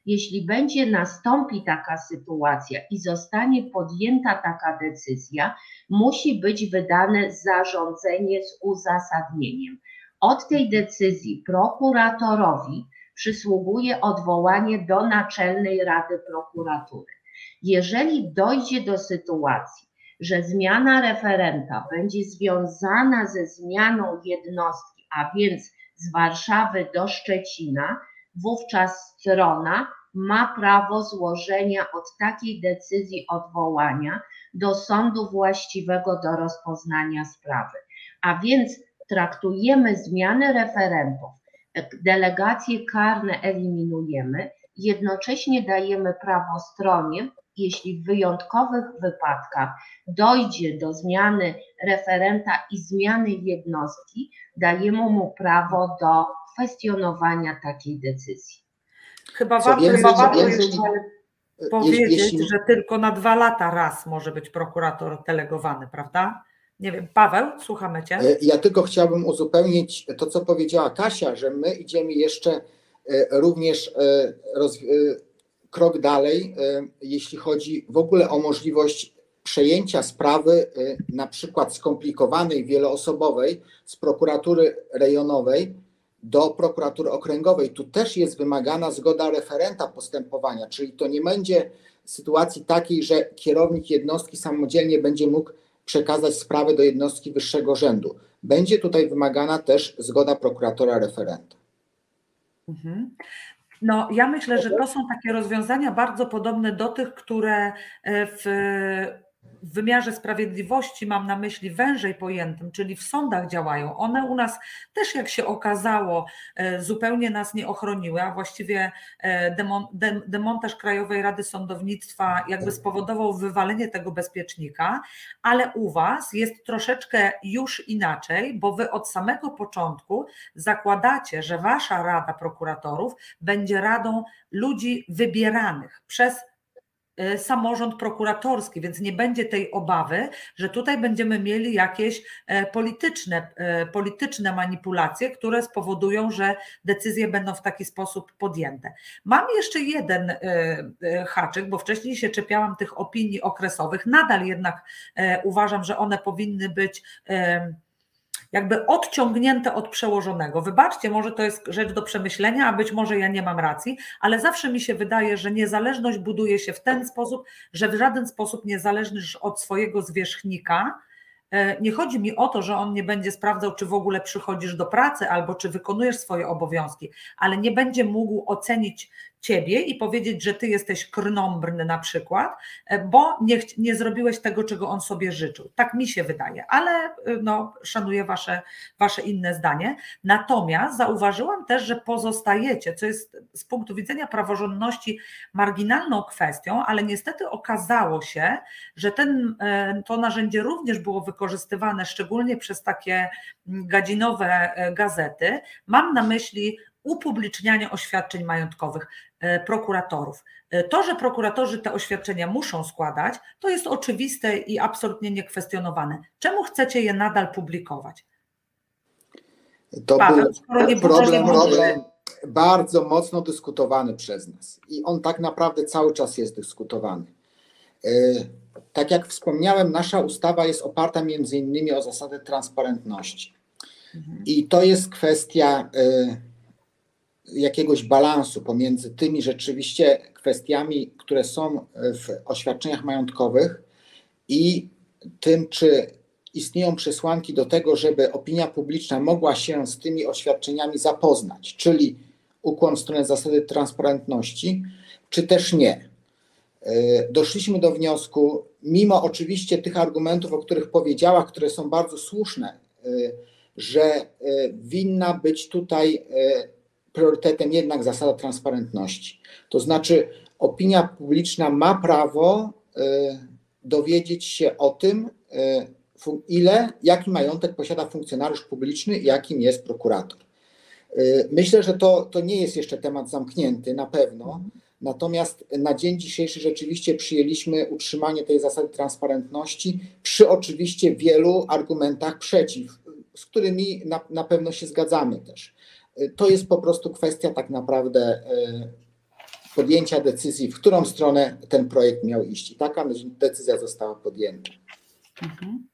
Jeśli będzie nastąpi taka sytuacja i zostanie podjęta taka decyzja, musi być wydane zarządzenie z uzasadnieniem. Od tej decyzji prokuratorowi przysługuje odwołanie do Naczelnej Rady Prokuratury. Jeżeli dojdzie do sytuacji, że zmiana referenta będzie związana ze zmianą jednostki, a więc z Warszawy do Szczecina, wówczas strona ma prawo złożenia od takiej decyzji odwołania do sądu właściwego do rozpoznania sprawy. A więc traktujemy zmianę referentów, delegacje karne eliminujemy, jednocześnie dajemy prawo stronie, jeśli w wyjątkowych wypadkach dojdzie do zmiany referenta i zmiany jednostki, dajemy mu prawo do kwestionowania takiej decyzji. Chyba warto, chyba warto jeszcze Je- powiedzieć, jeśli- że tylko na dwa lata raz może być prokurator delegowany, prawda? Nie wiem, Paweł, słuchamy Cię. E, Ja tylko chciałbym uzupełnić to, co powiedziała Kasia, że my idziemy jeszcze e, również roz, e, krok dalej, e, jeśli chodzi w ogóle o możliwość przejęcia sprawy, e, na przykład skomplikowanej, wieloosobowej, z prokuratury rejonowej do prokuratury okręgowej. Tu też jest wymagana zgoda referenta postępowania, czyli to nie będzie sytuacji takiej, że kierownik jednostki samodzielnie będzie mógł przekazać sprawę do jednostki wyższego rzędu. Będzie tutaj wymagana też zgoda prokuratora referenta. Mhm. No, ja myślę, że to są takie rozwiązania bardzo podobne do tych, które e, w, w wymiarze sprawiedliwości, mam na myśli wężej pojętym, czyli w sądach działają. One u nas też, jak się okazało, e, zupełnie nas nie ochroniły, a właściwie e, demon, dem, demontaż Krajowej Rady Sądownictwa jakby spowodował wywalenie tego bezpiecznika, ale u Was jest troszeczkę już inaczej, bo Wy od samego początku zakładacie, że Wasza Rada Prokuratorów będzie radą ludzi wybieranych przez samorząd prokuratorski, więc nie będzie tej obawy, że tutaj będziemy mieli jakieś e, polityczne, e, polityczne manipulacje, które spowodują, że decyzje będą w taki sposób podjęte. Mam jeszcze jeden e, haczyk, bo wcześniej się czepiałam tych opinii okresowych, nadal jednak uważam, że one powinny być jakby odciągnięte od przełożonego. Wybaczcie, może to jest rzecz do przemyślenia, a być może ja nie mam racji, ale zawsze mi się wydaje, że niezależność buduje się w ten sposób, że w żaden sposób nie zależysz od swojego zwierzchnika. E, Nie chodzi mi o to, że on nie będzie sprawdzał, czy w ogóle przychodzisz do pracy albo czy wykonujesz swoje obowiązki, ale nie będzie mógł ocenić ciebie i powiedzieć, że ty jesteś krnąbrny na przykład, e, bo nie, nie zrobiłeś tego, czego on sobie życzył. Tak mi się wydaje, ale e, no, szanuję wasze, wasze inne zdanie. Natomiast zauważyłam też, że pozostajecie, co jest z punktu widzenia praworządności marginalną kwestią, ale niestety okazało się, że ten, e, to narzędzie również było wykorzystywane szczególnie przez takie gadzinowe gazety. Mam na myśli upublicznianie oświadczeń majątkowych e, prokuratorów. E, To, że prokuratorzy te oświadczenia muszą składać, to jest oczywiste i absolutnie niekwestionowane. Czemu chcecie je nadal publikować? To Paweł, był problem, problem bardzo mocno dyskutowany przez nas i on tak naprawdę cały czas jest dyskutowany. E, Tak jak wspomniałem, nasza ustawa jest oparta między innymi o zasadę transparentności. I to jest kwestia jakiegoś balansu pomiędzy tymi rzeczywiście kwestiami, które są w oświadczeniach majątkowych i tym, czy istnieją przesłanki do tego, żeby opinia publiczna mogła się z tymi oświadczeniami zapoznać, czyli ukłon w stronę zasady transparentności, czy też nie. E, Doszliśmy do wniosku, mimo oczywiście tych argumentów, o których powiedziała, które są bardzo słuszne, e, że e, winna być tutaj e, priorytetem jednak zasada transparentności. To znaczy, opinia publiczna ma prawo e, dowiedzieć się o tym, ile, jaki majątek posiada funkcjonariusz publiczny, jakim jest prokurator. Myślę, że to, to nie jest jeszcze temat zamknięty, na pewno. Natomiast na dzień dzisiejszy rzeczywiście przyjęliśmy utrzymanie tej zasady transparentności przy oczywiście wielu argumentach przeciw, z którymi na, na pewno się zgadzamy też. To jest po prostu kwestia tak naprawdę e, podjęcia decyzji, w którą stronę ten projekt miał iść. I taka decyzja została podjęta. Mhm.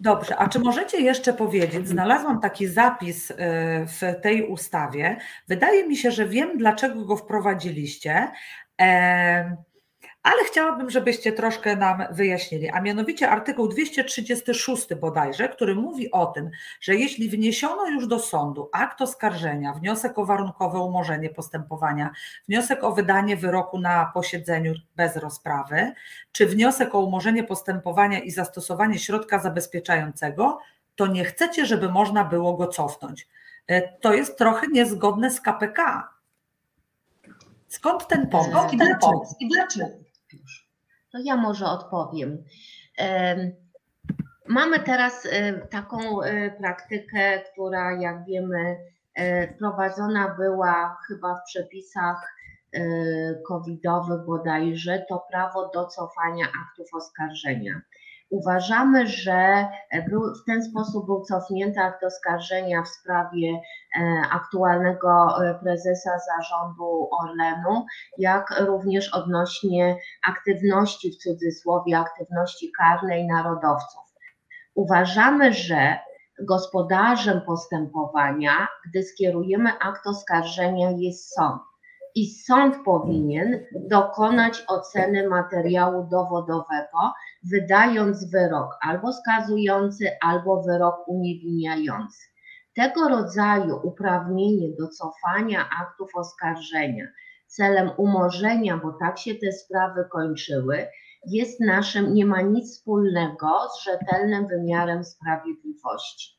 Dobrze, a czy możecie jeszcze powiedzieć, znalazłam taki zapis y, w tej ustawie. Wydaje mi się, że wiem, dlaczego go wprowadziliście ale chciałabym, żebyście troszkę nam wyjaśnili, a mianowicie artykuł 236 bodajże, który mówi o tym, że jeśli wniesiono już do sądu akt oskarżenia, wniosek o warunkowe umorzenie postępowania, wniosek o wydanie wyroku na posiedzeniu bez rozprawy, czy wniosek o umorzenie postępowania i zastosowanie środka zabezpieczającego, to nie chcecie, żeby można było go cofnąć. E, to jest trochę niezgodne z KPK. Skąd ten pomysł? I dlaczego? To ja może odpowiem. Mamy teraz taką e, praktykę, która jak wiemy e, prowadzona była chyba w przepisach e, covidowych bodajże, to prawo do cofania aktów oskarżenia. Uważamy, że był, w ten sposób był cofnięty akt oskarżenia w sprawie e, aktualnego e, prezesa zarządu Orlenu, jak również odnośnie aktywności w cudzysłowie, aktywności karnej narodowców. Uważamy, że gospodarzem postępowania, gdy skierujemy akt oskarżenia, jest sąd i sąd powinien dokonać oceny materiału dowodowego, wydając wyrok albo skazujący, albo wyrok uniewinniający. Tego rodzaju uprawnienie do cofania aktów oskarżenia celem umorzenia, bo tak się te sprawy kończyły, jest naszym, nie ma nic wspólnego z rzetelnym wymiarem sprawiedliwości.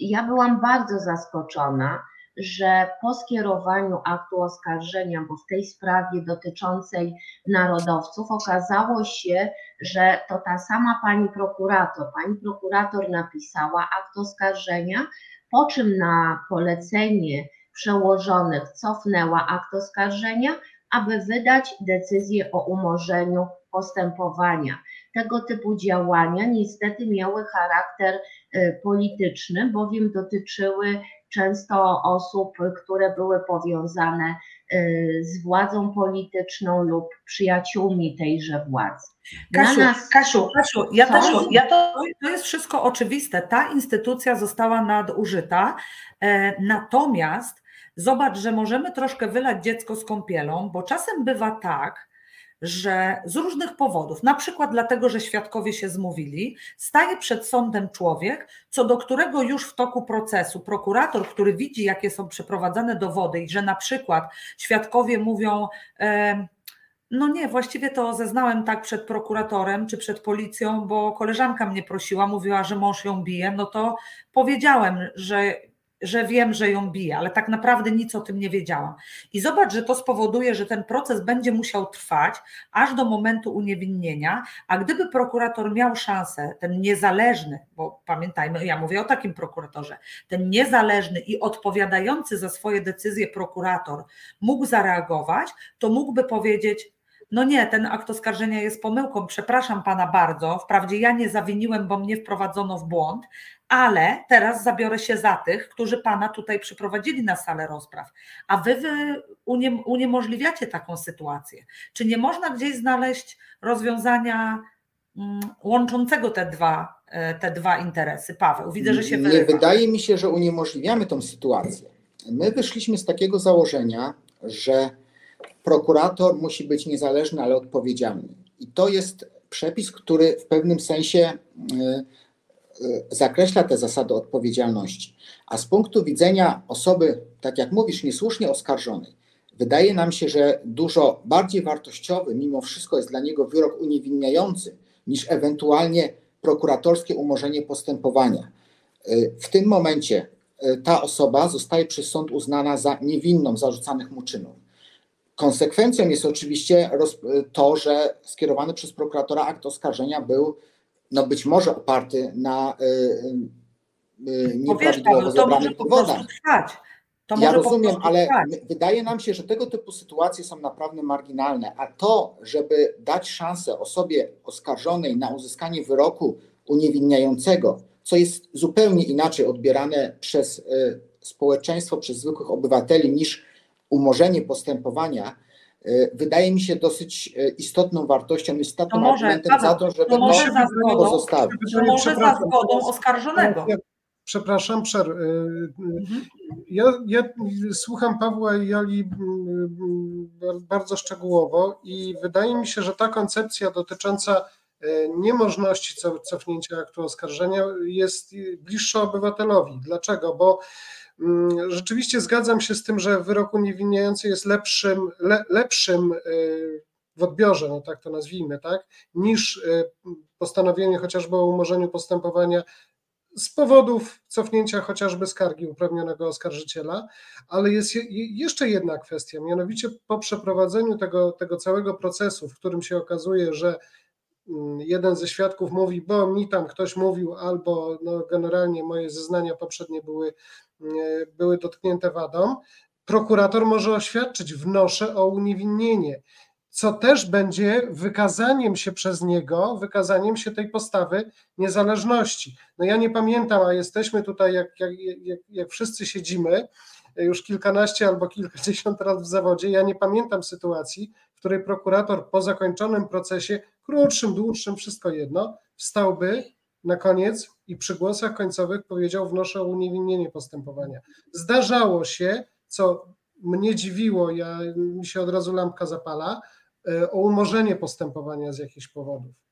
Ja byłam bardzo zaskoczona, że po skierowaniu aktu oskarżenia, bo w tej sprawie dotyczącej narodowców okazało się, że to ta sama pani prokurator, pani prokurator napisała akt oskarżenia, po czym na polecenie przełożonych cofnęła akt oskarżenia, aby wydać decyzję o umorzeniu postępowania. Tego typu działania niestety miały charakter y, polityczny, bowiem dotyczyły często osób, które były powiązane y, z władzą polityczną lub przyjaciółmi tejże władzy. Kasiu, nas... Kasiu, Kasiu, ja też, ja to, to jest wszystko oczywiste. Ta instytucja została nadużyta, e, natomiast zobacz, że możemy troszkę wylać dziecko z kąpielą, bo czasem bywa tak, że z różnych powodów, na przykład dlatego, że świadkowie się zmówili, staje przed sądem człowiek, co do którego już w toku procesu prokurator, który widzi, jakie są przeprowadzane dowody i że na przykład świadkowie mówią, no nie, właściwie to zeznałem tak przed prokuratorem czy przed policją, bo koleżanka mnie prosiła, mówiła, że mąż ją bije, no to powiedziałem, że że wiem, że ją bije, ale tak naprawdę nic o tym nie wiedziałam. I zobacz, że to spowoduje, że ten proces będzie musiał trwać aż do momentu uniewinnienia, a gdyby prokurator miał szansę, ten niezależny, bo pamiętajmy, ja mówię o takim prokuratorze, ten niezależny i odpowiadający za swoje decyzje prokurator mógł zareagować, to mógłby powiedzieć: no nie, ten akt oskarżenia jest pomyłką, przepraszam pana bardzo. Wprawdzie ja nie zawiniłem, bo mnie wprowadzono w błąd, ale teraz zabiorę się za tych, którzy pana tutaj przyprowadzili na salę rozpraw, a wy, wy uniemożliwiacie taką sytuację. Czy nie można gdzieś znaleźć rozwiązania mm, łączącego te dwa, e, te dwa interesy? Paweł, widzę, że się wyrywa. Nie wydaje mi się, że uniemożliwiamy tą sytuację. My wyszliśmy z takiego założenia, że prokurator musi być niezależny, ale odpowiedzialny. I to jest przepis, który w pewnym sensie e, e, zakreśla te zasady odpowiedzialności. A z punktu widzenia osoby, tak jak mówisz, niesłusznie oskarżonej, wydaje nam się, że dużo bardziej wartościowy mimo wszystko jest dla niego wyrok uniewinniający niż ewentualnie prokuratorskie umorzenie postępowania. E, w tym momencie ta osoba zostaje przez sąd uznana za niewinną zarzucanych mu czynów. Konsekwencją jest oczywiście to, że skierowany przez prokuratora akt oskarżenia był no być może oparty na y, y, nieprawidłowo Paweł, to może zebranych prostu dowodach. Ja rozumiem, ale trwać. wydaje nam się, że tego typu sytuacje są naprawdę marginalne, a to, żeby dać szansę osobie oskarżonej na uzyskanie wyroku uniewinniającego, co jest zupełnie inaczej odbierane przez y, społeczeństwo, przez zwykłych obywateli niż umorzenie postępowania, y, wydaje mi się dosyć y, istotną wartością, istotnym To może, argumentem Paweł, za to, żeby to może to za zgodą, pozostawić. to może za zgodą oskarżonego. Przepraszam, przer, y, y, Mhm. ja, ja słucham Pawła i Joli mm, bardzo szczegółowo i wydaje mi się, że ta koncepcja dotycząca niemożności co- cofnięcia aktu oskarżenia jest bliższa obywatelowi. Dlaczego? Bo rzeczywiście zgadzam się z tym, że wyrok uniewinniający jest lepszym, le, lepszym y, w odbiorze, no tak to nazwijmy, tak, niż y, postanowienie chociażby o umorzeniu postępowania z powodów cofnięcia chociażby skargi uprawnionego oskarżyciela, ale jest je, jeszcze jedna kwestia, mianowicie po przeprowadzeniu tego, tego całego procesu, w którym się okazuje, że mm, jeden ze świadków mówi, bo mi tam ktoś mówił, albo no, generalnie moje zeznania poprzednie były, mm, były dotknięte wadą, prokurator może oświadczyć, wnoszę o uniewinnienie co też będzie wykazaniem się przez niego, wykazaniem się tej postawy niezależności. No ja nie pamiętam, a jesteśmy tutaj, jak, jak, jak, jak wszyscy siedzimy, już kilkanaście albo kilkadziesiąt lat w zawodzie, ja nie pamiętam sytuacji, w której prokurator po zakończonym procesie, krótszym, dłuższym, wszystko jedno, wstałby na koniec i przy głosach końcowych powiedział wnoszę o uniewinnienie postępowania. Zdarzało się, co mnie dziwiło, ja, mi się od razu lampka zapala, e, o umorzenie postępowania z jakichś powodów.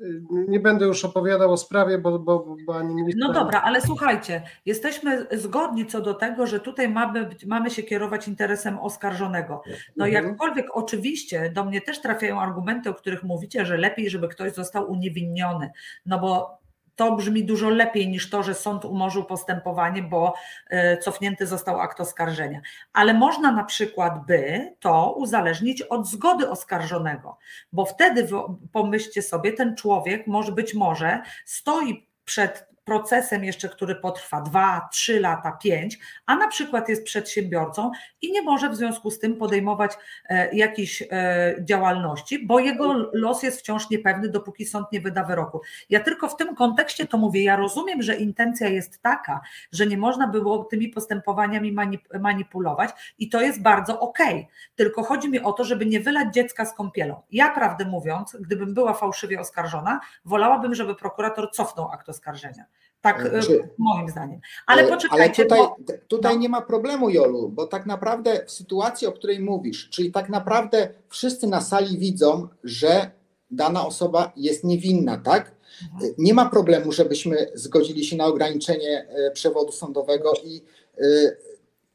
E, Nie będę już opowiadał o sprawie, bo, bo, bo ani minister... No dobra, ale słuchajcie, jesteśmy zgodni co do tego, że tutaj mamy, mamy się kierować interesem oskarżonego. No Mhm. jakkolwiek oczywiście do mnie też trafiają argumenty, o których mówicie, że lepiej, żeby ktoś został uniewinniony, no bo to brzmi dużo lepiej niż to, że sąd umorzył postępowanie, bo e, cofnięty został akt oskarżenia. Ale można na przykład by to uzależnić od zgody oskarżonego, bo wtedy pomyślcie sobie, ten człowiek może być może stoi przed procesem jeszcze, który potrwa 2, 3 lata, 5, a na przykład jest przedsiębiorcą i nie może w związku z tym podejmować e, jakiejś e, działalności, bo jego los jest wciąż niepewny, dopóki sąd nie wyda wyroku. Ja tylko w tym kontekście to mówię. Ja rozumiem, że intencja jest taka, że nie można było tymi postępowaniami manip- manipulować i to jest bardzo okej. Tylko chodzi mi o to, żeby nie wylać dziecka z kąpielą. Ja, prawdę mówiąc, gdybym była fałszywie oskarżona, wolałabym, żeby prokurator cofnął akt oskarżenia. Tak E, e, czy- moim zdaniem. Ale E, poczekajcie, Ale tutaj, tutaj no. nie ma problemu, Jolu, bo tak naprawdę w sytuacji, o której mówisz, czyli tak naprawdę wszyscy na sali widzą, że dana osoba jest niewinna, tak? Mhm. Nie ma problemu, żebyśmy zgodzili się na ograniczenie przewodu sądowego i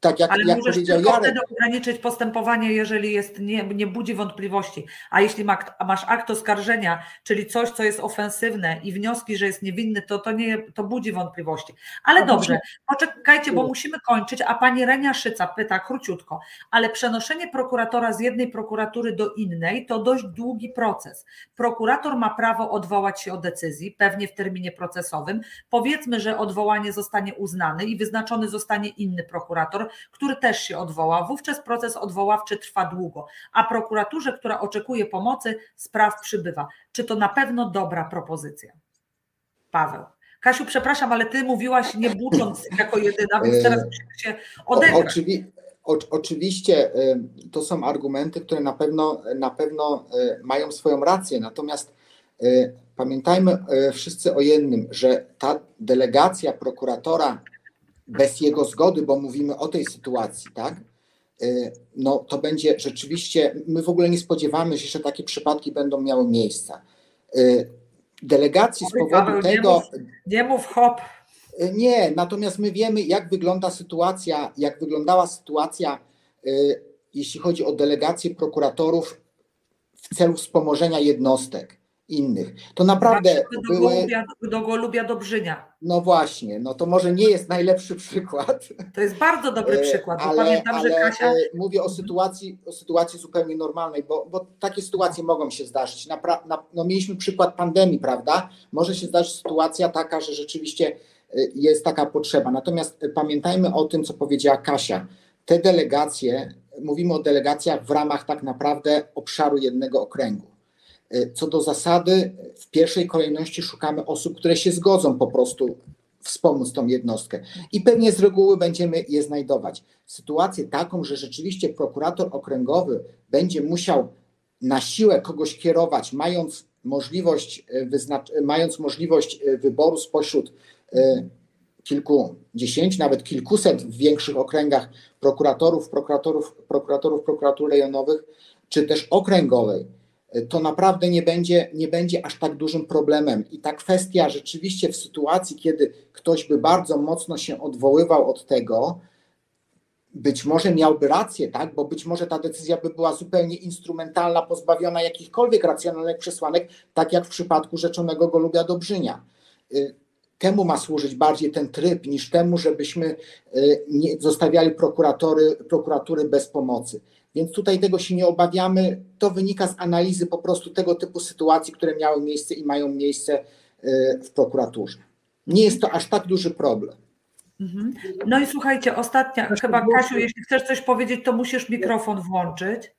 tak jak, ale jak możesz powiedział tylko Jarek, wtedy ograniczyć postępowanie, jeżeli jest, nie, nie budzi wątpliwości. A jeśli ma, masz akt oskarżenia, czyli coś, co jest ofensywne i wnioski, że jest niewinny, to to, nie, to budzi wątpliwości. Ale dobrze, poczekajcie, bo musimy kończyć, a pani Renia Szyca pyta króciutko, ale przenoszenie prokuratora z jednej prokuratury do innej to dość długi proces. Prokurator ma prawo odwołać się od decyzji, pewnie w terminie procesowym. Powiedzmy, że odwołanie zostanie uznane i wyznaczony zostanie inny prokurator, który też się odwoła. Wówczas proces odwoławczy trwa długo, a prokuraturze, która oczekuje pomocy, spraw przybywa. Czy to na pewno dobra propozycja? Paweł. Kasiu, przepraszam, ale ty mówiłaś nie bucząc jako jedyna, więc teraz musimy się odegrać. oczywi, o, oczywiście y, to są argumenty, które na pewno, na pewno y, mają swoją rację, natomiast pamiętajmy wszyscy o jednym, że ta delegacja prokuratora bez jego zgody, bo mówimy o tej sytuacji, tak? Y, No to będzie rzeczywiście, my w ogóle nie spodziewamy się, że takie przypadki będą miały miejsce. Y, Delegacji z powodu Paweł, nie tego, mów. Nie mów hop. Y, Nie, natomiast my wiemy, jak wygląda sytuacja, jak wyglądała sytuacja, jeśli chodzi o delegację prokuratorów w celu wspomożenia jednostek. Innych. To naprawdę do były. Golubia, do Golubia Dobrzynia. No właśnie, no to może nie jest najlepszy przykład. To jest bardzo dobry E, przykład, ale, pamiętam, ale że Kasia. e, mówię o sytuacji, o sytuacji zupełnie normalnej, bo, bo takie sytuacje mogą się zdarzyć. Napra- na, no mieliśmy przykład pandemii, prawda? Może się zdarzyć sytuacja taka, że rzeczywiście e, jest taka potrzeba. Natomiast pamiętajmy o tym, co powiedziała Kasia. Te delegacje, mówimy o delegacjach w ramach tak naprawdę obszaru jednego okręgu. E, Co do zasady, w pierwszej kolejności szukamy osób, które się zgodzą po prostu wspomóc tą jednostkę i pewnie z reguły będziemy je znajdować. Sytuację taką, że rzeczywiście prokurator okręgowy będzie musiał na siłę kogoś kierować, mając możliwość, e, e, mając możliwość wyboru spośród kilkudziesięciu, nawet kilkuset w większych okręgach prokuratorów, prokuratorów, prokuratorów prokuratur rejonowych, czy też okręgowej, to naprawdę nie będzie, nie będzie aż tak dużym problemem. I ta kwestia rzeczywiście w sytuacji, kiedy ktoś by bardzo mocno się odwoływał od tego, być może miałby rację, tak? bo być może ta decyzja by była zupełnie instrumentalna, pozbawiona jakichkolwiek racjonalnych przesłanek, tak jak w przypadku rzeczonego Golubia Dobrzynia. Y, Temu ma służyć bardziej ten tryb, niż temu, żebyśmy y, nie zostawiali prokuratory, prokuratury bez pomocy. Więc tutaj tego się nie obawiamy. To wynika z analizy po prostu tego typu sytuacji, które miały miejsce i mają miejsce y, w prokuraturze. Nie jest to aż tak duży problem. Mhm. No i słuchajcie, ostatnia, Kasia, chyba. Kasiu, jeśli chcesz coś powiedzieć, to musisz mikrofon włączyć.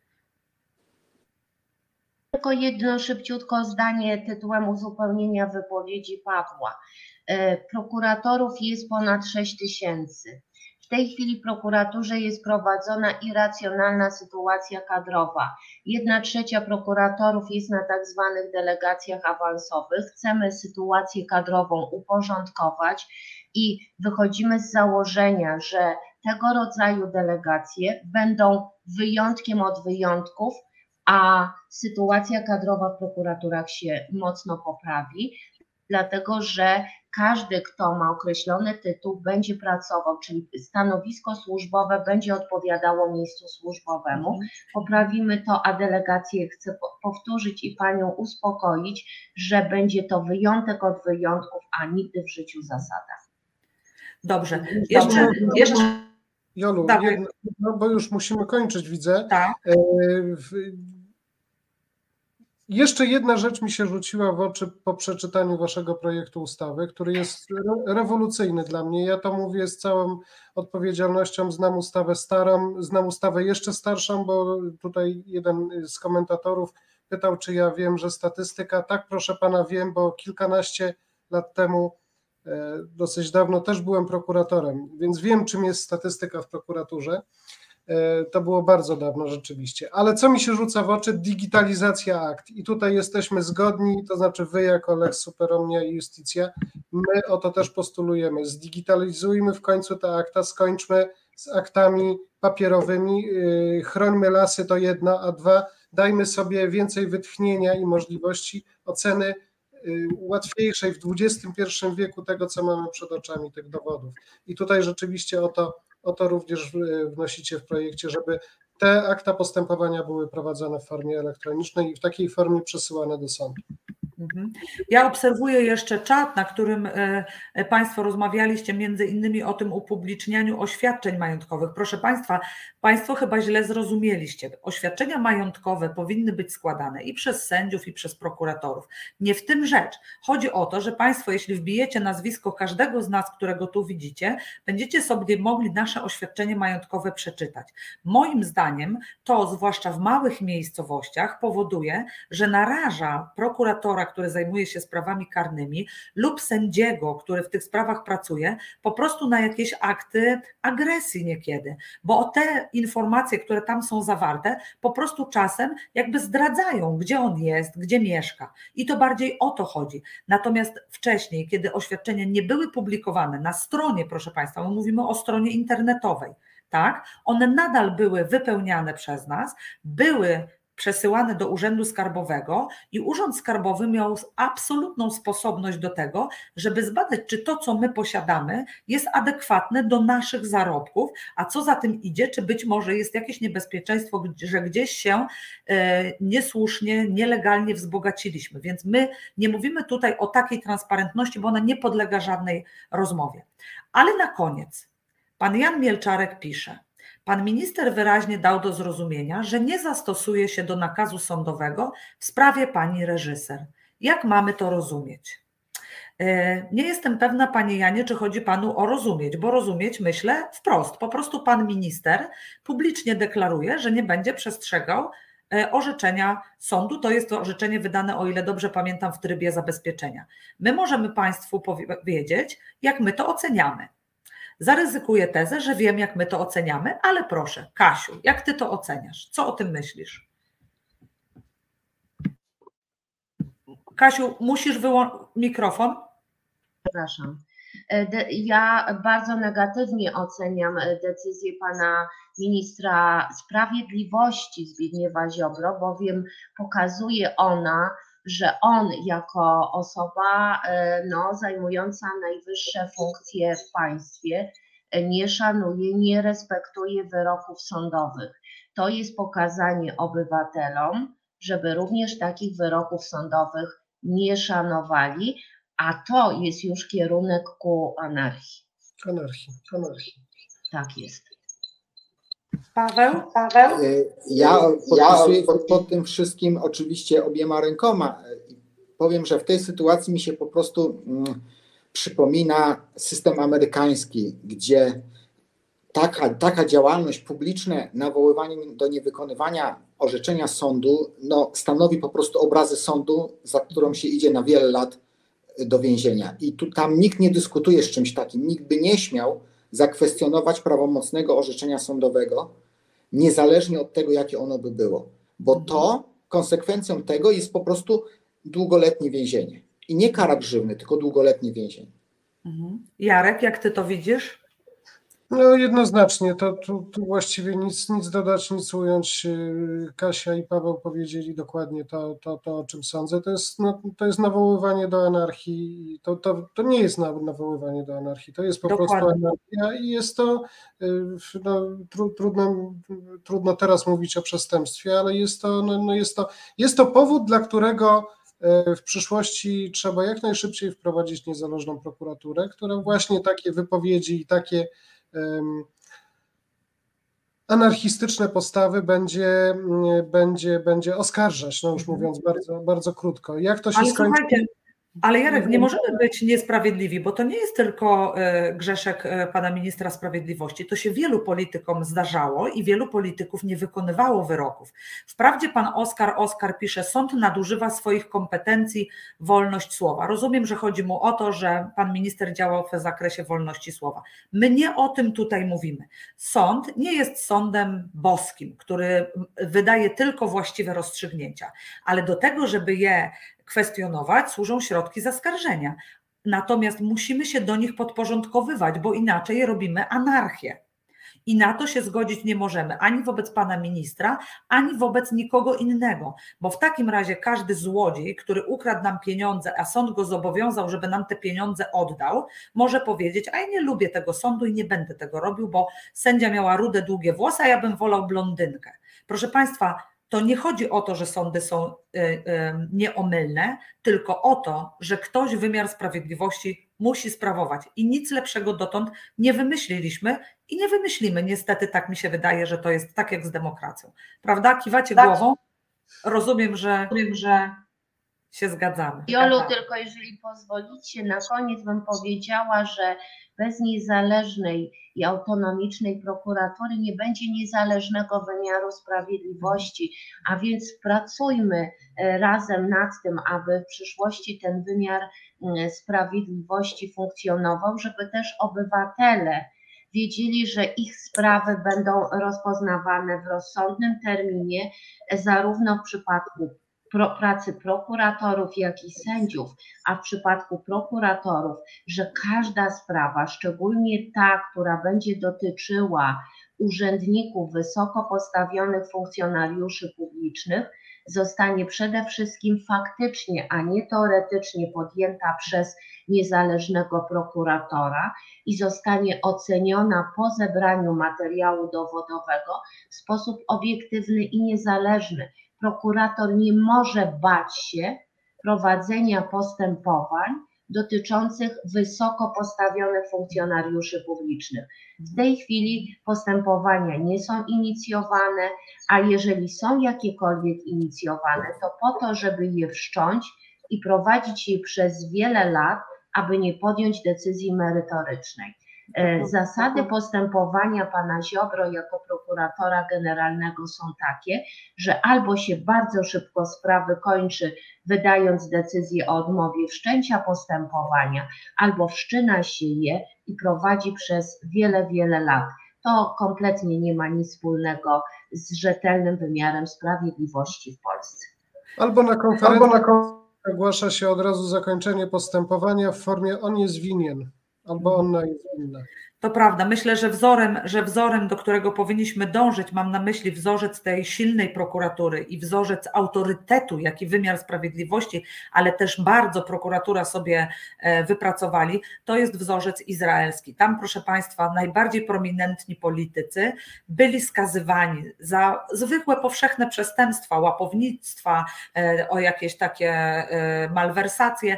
Tylko jedno szybciutko zdanie tytułem uzupełnienia wypowiedzi Pawła. E, Prokuratorów jest ponad 6 tysięcy. Tej chwili w prokuraturze jest prowadzona irracjonalna sytuacja kadrowa. Jedna trzecia prokuratorów jest na tak zwanych delegacjach awansowych. Chcemy sytuację kadrową uporządkować i wychodzimy z założenia, że tego rodzaju delegacje będą wyjątkiem od wyjątków, a sytuacja kadrowa w prokuraturach się mocno poprawi, dlatego że każdy, kto ma określony tytuł, będzie pracował, czyli stanowisko służbowe będzie odpowiadało miejscu służbowemu. Poprawimy to, a delegację chcę po- powtórzyć i Panią uspokoić, że będzie to wyjątek od wyjątków, a nigdy w życiu zasada. Dobrze. Jeszcze, jeszcze Jolu, jedno, no bo już musimy kończyć, widzę. tak. Jeszcze jedna rzecz mi się rzuciła w oczy po przeczytaniu waszego projektu ustawy, który jest re- rewolucyjny dla mnie. Ja to mówię z całą odpowiedzialnością. Znam ustawę starą, znam ustawę jeszcze starszą, bo tutaj jeden z komentatorów pytał, czy ja wiem, że statystyka. Tak, proszę pana, wiem, bo kilkanaście lat temu, e, dosyć dawno, też byłem prokuratorem, więc wiem, czym jest statystyka w prokuraturze. E, To było bardzo dawno rzeczywiście. Ale co mi się rzuca w oczy? Digitalizacja akt. I tutaj jesteśmy zgodni, to znaczy wy jako Lex Superomnia i Justicja, my o to też postulujemy. Zdigitalizujmy w końcu te akta, skończmy z aktami papierowymi, Yy, chrońmy lasy to jedna, a dwa, dajmy sobie więcej wytchnienia i możliwości oceny yy, łatwiejszej w XXI wieku tego, co mamy przed oczami, tych dowodów. I tutaj rzeczywiście o to, o to również y, wnosicie w projekcie, żeby te akta postępowania były prowadzone w formie elektronicznej i w takiej formie przesyłane do sądu. Mhm. Ja obserwuję jeszcze czat, na którym e, e, Państwo rozmawialiście między innymi o tym upublicznianiu oświadczeń majątkowych. Proszę Państwa, Państwo chyba źle zrozumieliście. Oświadczenia majątkowe powinny być składane i przez sędziów, i przez prokuratorów. Nie w tym rzecz. Chodzi o to, że Państwo, jeśli wbijecie nazwisko każdego z nas, którego tu widzicie, będziecie sobie mogli nasze oświadczenie majątkowe przeczytać. Moim zdaniem to, zwłaszcza w małych miejscowościach, powoduje, że naraża prokuratora, który zajmuje się sprawami karnymi, lub sędziego, który w tych sprawach pracuje, po prostu na jakieś akty agresji niekiedy, bo te informacje, które tam są zawarte, po prostu czasem jakby zdradzają, gdzie on jest, gdzie mieszka. I to bardziej o to chodzi. Natomiast wcześniej, kiedy oświadczenia nie były publikowane na stronie, proszę Państwa, my mówimy o stronie internetowej, tak? One nadal były wypełniane przez nas, były przesyłane do Urzędu Skarbowego i Urząd Skarbowy miał absolutną sposobność do tego, żeby zbadać, czy to, co my posiadamy, jest adekwatne do naszych zarobków, a co za tym idzie, czy być może jest jakieś niebezpieczeństwo, że gdzieś się e, niesłusznie, nielegalnie wzbogaciliśmy. Więc my nie mówimy tutaj o takiej transparentności, bo ona nie podlega żadnej rozmowie. Ale na koniec, pan Jan Mielczarek pisze. Pan minister wyraźnie dał do zrozumienia, że nie zastosuje się do nakazu sądowego w sprawie pani reżyser. Jak mamy to rozumieć? E, nie jestem pewna, panie Janie, czy chodzi panu o rozumieć, bo rozumieć myślę wprost. Po prostu pan minister publicznie deklaruje, że nie będzie przestrzegał e, orzeczenia sądu. To jest to orzeczenie wydane, o ile dobrze pamiętam, w trybie zabezpieczenia. My możemy państwu powiedzieć, jak my to oceniamy. Zaryzykuję tezę, że wiem, jak my to oceniamy, ale proszę, Kasiu, jak ty to oceniasz? Co o tym myślisz? Kasiu, musisz wyłączyć mikrofon. Przepraszam. E, ja bardzo negatywnie oceniam e, decyzję pana ministra sprawiedliwości Zbigniewa Ziobro, bowiem pokazuje ona, że on jako osoba e, no, zajmująca najwyższe funkcje w państwie nie szanuje, nie respektuje wyroków sądowych. To jest pokazanie obywatelom, żeby również takich wyroków sądowych nie szanowali, a to jest już kierunek ku anarchii. Anarchii, anarchii. Tak jest. Paweł? Paweł? E, Ja podpisuję pod tym wszystkim oczywiście obiema rękoma. Powiem, że w tej sytuacji mi się po prostu mm, przypomina system amerykański, gdzie taka, taka działalność publiczna, nawoływanie do niewykonywania orzeczenia sądu, no, stanowi po prostu obrazy sądu, za którą się idzie na wiele lat do więzienia. I tu tam nikt nie dyskutuje z czymś takim. Nikt by nie śmiał zakwestionować prawomocnego orzeczenia sądowego, niezależnie od tego, jakie ono by było. Bo to konsekwencją tego jest po prostu długoletnie więzienie. I nie kara grzywny, tylko długoletnie więzienie. Mhm. Jarek, jak ty to widzisz? No jednoznacznie, to tu, tu właściwie nic, nic dodać, nic ująć. Kasia i Paweł powiedzieli dokładnie to, to, to o czym sądzę. To jest, no, to jest nawoływanie do anarchii. To, to, to nie jest nawoływanie do anarchii, to jest po dokładnie. prostu anarchia i jest to, y, no, tru, trudno, trudno teraz mówić o przestępstwie, ale jest to, no, no jest to, jest to powód, dla którego y, w przyszłości trzeba jak najszybciej wprowadzić niezależną prokuraturę, która właśnie takie wypowiedzi i takie anarchistyczne postawy będzie, mm, będzie, będzie oskarżać, no już Mhm. mówiąc bardzo, bardzo krótko. Jak to się Ale skończy? słuchajcie, ale Jarek, nie możemy być niesprawiedliwi, bo to nie jest tylko e, grzeszek e, pana ministra sprawiedliwości. To się wielu politykom zdarzało i wielu polityków nie wykonywało wyroków. Wprawdzie pan Oskar Oskar pisze, sąd nadużywa swoich kompetencji, wolność słowa. Rozumiem, że chodzi mu o to, że pan minister działał w zakresie wolności słowa. My nie o tym tutaj mówimy. Sąd nie jest sądem boskim, który wydaje tylko właściwe rozstrzygnięcia, ale do tego, żeby je kwestionować, służą środki zaskarżenia. Natomiast musimy się do nich podporządkowywać, bo inaczej robimy anarchię. I na to się zgodzić nie możemy ani wobec pana ministra, ani wobec nikogo innego, bo w takim razie każdy złodziej, który ukradł nam pieniądze, a sąd go zobowiązał, żeby nam te pieniądze oddał, może powiedzieć: A ja nie lubię tego sądu i nie będę tego robił, bo sędzia miała rude, długie włosy, a ja bym wolał blondynkę. Proszę państwa, to nie chodzi o to, że sądy są y, y, nieomylne, tylko o to, że ktoś wymiar sprawiedliwości musi sprawować. I nic lepszego dotąd nie wymyśliliśmy i nie wymyślimy. Niestety tak mi się wydaje, że to jest tak jak z demokracją. Prawda? Kiwacie Tak. głową. Rozumiem, że Wiem, że się zgadzamy. Jolu, tylko jeżeli pozwolicie, na koniec bym powiedziała, że bez niezależnej i autonomicznej prokuratury nie będzie niezależnego wymiaru sprawiedliwości, a więc pracujmy e, razem nad tym, aby w przyszłości ten wymiar sprawiedliwości funkcjonował, żeby też obywatele wiedzieli, że ich sprawy będą rozpoznawane w rozsądnym terminie, e, zarówno w przypadku pro, pracy prokuratorów, jak i sędziów, a w przypadku prokuratorów, że każda sprawa, szczególnie ta, która będzie dotyczyła urzędników, wysoko postawionych funkcjonariuszy publicznych, zostanie przede wszystkim faktycznie, a nie teoretycznie podjęta przez niezależnego prokuratora i zostanie oceniona po zebraniu materiału dowodowego w sposób obiektywny i niezależny. Prokurator nie może bać się prowadzenia postępowań dotyczących wysoko postawionych funkcjonariuszy publicznych. W tej chwili postępowania nie są inicjowane, a jeżeli są jakiekolwiek inicjowane, to po to, żeby je wszcząć i prowadzić je przez wiele lat, aby nie podjąć decyzji merytorycznej. E, Zasady postępowania pana Ziobro jako prokuratora generalnego są takie, że albo się bardzo szybko sprawy kończy, wydając decyzję o odmowie wszczęcia postępowania, albo wszczyna się je i prowadzi przez wiele, wiele lat. To kompletnie nie ma nic wspólnego z rzetelnym wymiarem sprawiedliwości w Polsce. Albo na konferencji ogłasza się od razu zakończenie postępowania w formie on jest winien, albo ona jest winna. To prawda. Myślę, że wzorem, że wzorem, do którego powinniśmy dążyć, mam na myśli wzorzec tej silnej prokuratury i wzorzec autorytetu, jaki wymiar sprawiedliwości, ale też bardzo prokuratura sobie e, wypracowali, to jest wzorzec izraelski. Tam, proszę Państwa, najbardziej prominentni politycy byli skazywani za zwykłe, powszechne przestępstwa, łapownictwa, e, o jakieś takie e, malwersacje.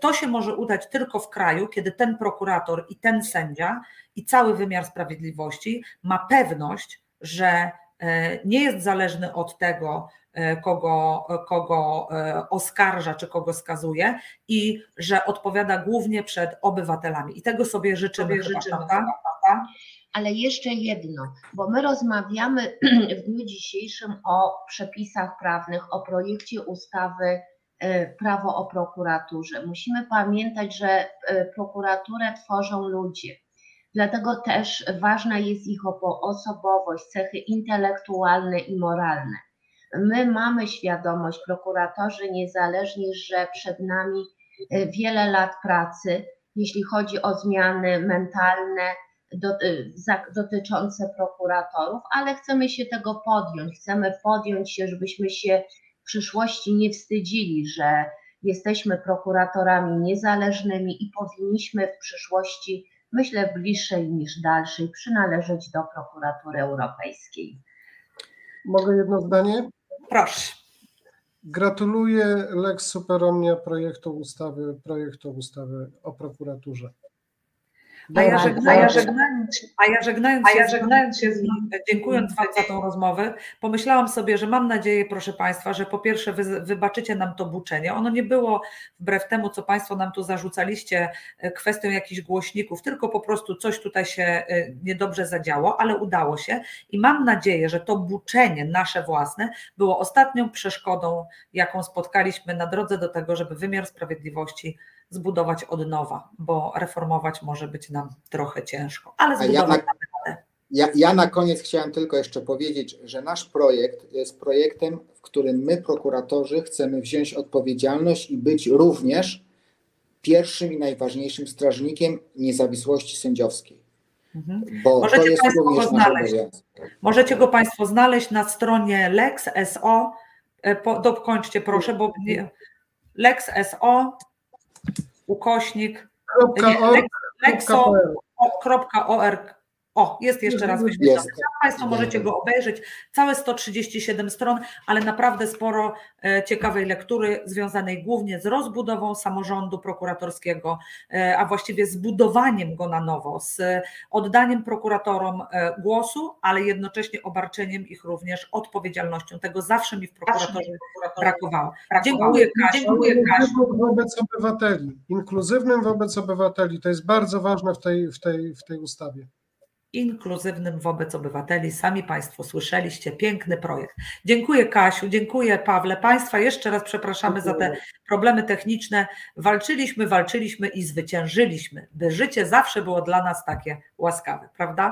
To się może udać tylko w kraju, kiedy ten prokurator i ten sędzia i cały wymiar sprawiedliwości ma pewność, że e, nie jest zależny od tego, e, kogo, kogo e, oskarża czy kogo skazuje i że odpowiada głównie przed obywatelami. I tego sobie życzymy, Sobie chyba, życzymy, prawda? Ale jeszcze jedno, bo my rozmawiamy w dniu dzisiejszym o przepisach prawnych, o projekcie ustawy Prawo o prokuraturze. Musimy pamiętać, że prokuraturę tworzą ludzie. Dlatego też ważna jest ich osobowość, cechy intelektualne i moralne. My mamy świadomość, prokuratorzy niezależni, że przed nami e, wiele lat pracy, jeśli chodzi o zmiany mentalne, za, dotyczące prokuratorów, ale chcemy się tego podjąć. Chcemy podjąć się, żebyśmy się w przyszłości nie wstydzili, że jesteśmy prokuratorami niezależnymi i powinniśmy w przyszłości, myślę, bliższej niż dalszej, przynależeć do prokuratury europejskiej. Mogę jedno zdanie? Proszę. Gratuluję Lex Super Omnia projektu ustawy, projektu ustawy o prokuraturze. A ja, Bardzo żegnając, A ja żegnając się, a ja żegnając a ja z żegnając się z wami, Dziękując Wam za tą rozmowę, pomyślałam sobie, że mam nadzieję, proszę Państwa, że po pierwsze wy, wybaczycie nam to buczenie. Ono nie było wbrew temu, co Państwo nam tu zarzucaliście e, kwestią jakichś głośników, tylko po prostu coś tutaj się e, niedobrze zadziało, ale udało się. I mam nadzieję, że to buczenie nasze własne było ostatnią przeszkodą, jaką spotkaliśmy na drodze do tego, żeby wymiar sprawiedliwości zbudować od nowa, bo reformować może być nam trochę ciężko, ale A ja zbudować na, ja, ja na koniec chciałem tylko jeszcze powiedzieć, że nasz projekt jest projektem, w którym my, prokuratorzy, chcemy wziąć odpowiedzialność i być również pierwszym i najważniejszym strażnikiem niezawisłości sędziowskiej. Mhm. Bo Możecie to jest Państwo go znaleźć. Możecie go Państwo znaleźć na stronie Lex SO. E, Po, dokończcie proszę, bo Lex SO ukośnik lexo.org. O, jest jeszcze raz wyświetlony. Państwo możecie go obejrzeć. Całe 137 stron, ale naprawdę sporo e, ciekawej lektury związanej głównie z rozbudową samorządu prokuratorskiego, e, a właściwie z budowaniem go na nowo, z oddaniem prokuratorom e, głosu, ale jednocześnie obarczeniem ich również odpowiedzialnością. Tego zawsze mi w prokuratorze brakowało. Dziękuję Kasiu. Dziękuję Kasiu. Inkluzywnym wobec obywateli. Inkluzywnym wobec obywateli. To jest bardzo ważne w tej, w tej, w tej ustawie. Inkluzywnym wobec obywateli. Sami Państwo słyszeliście, piękny projekt. Dziękuję Kasiu, dziękuję Pawle. Państwa jeszcze raz przepraszamy za te problemy techniczne. Walczyliśmy, walczyliśmy i zwyciężyliśmy, by życie zawsze było dla nas takie łaskawe, prawda?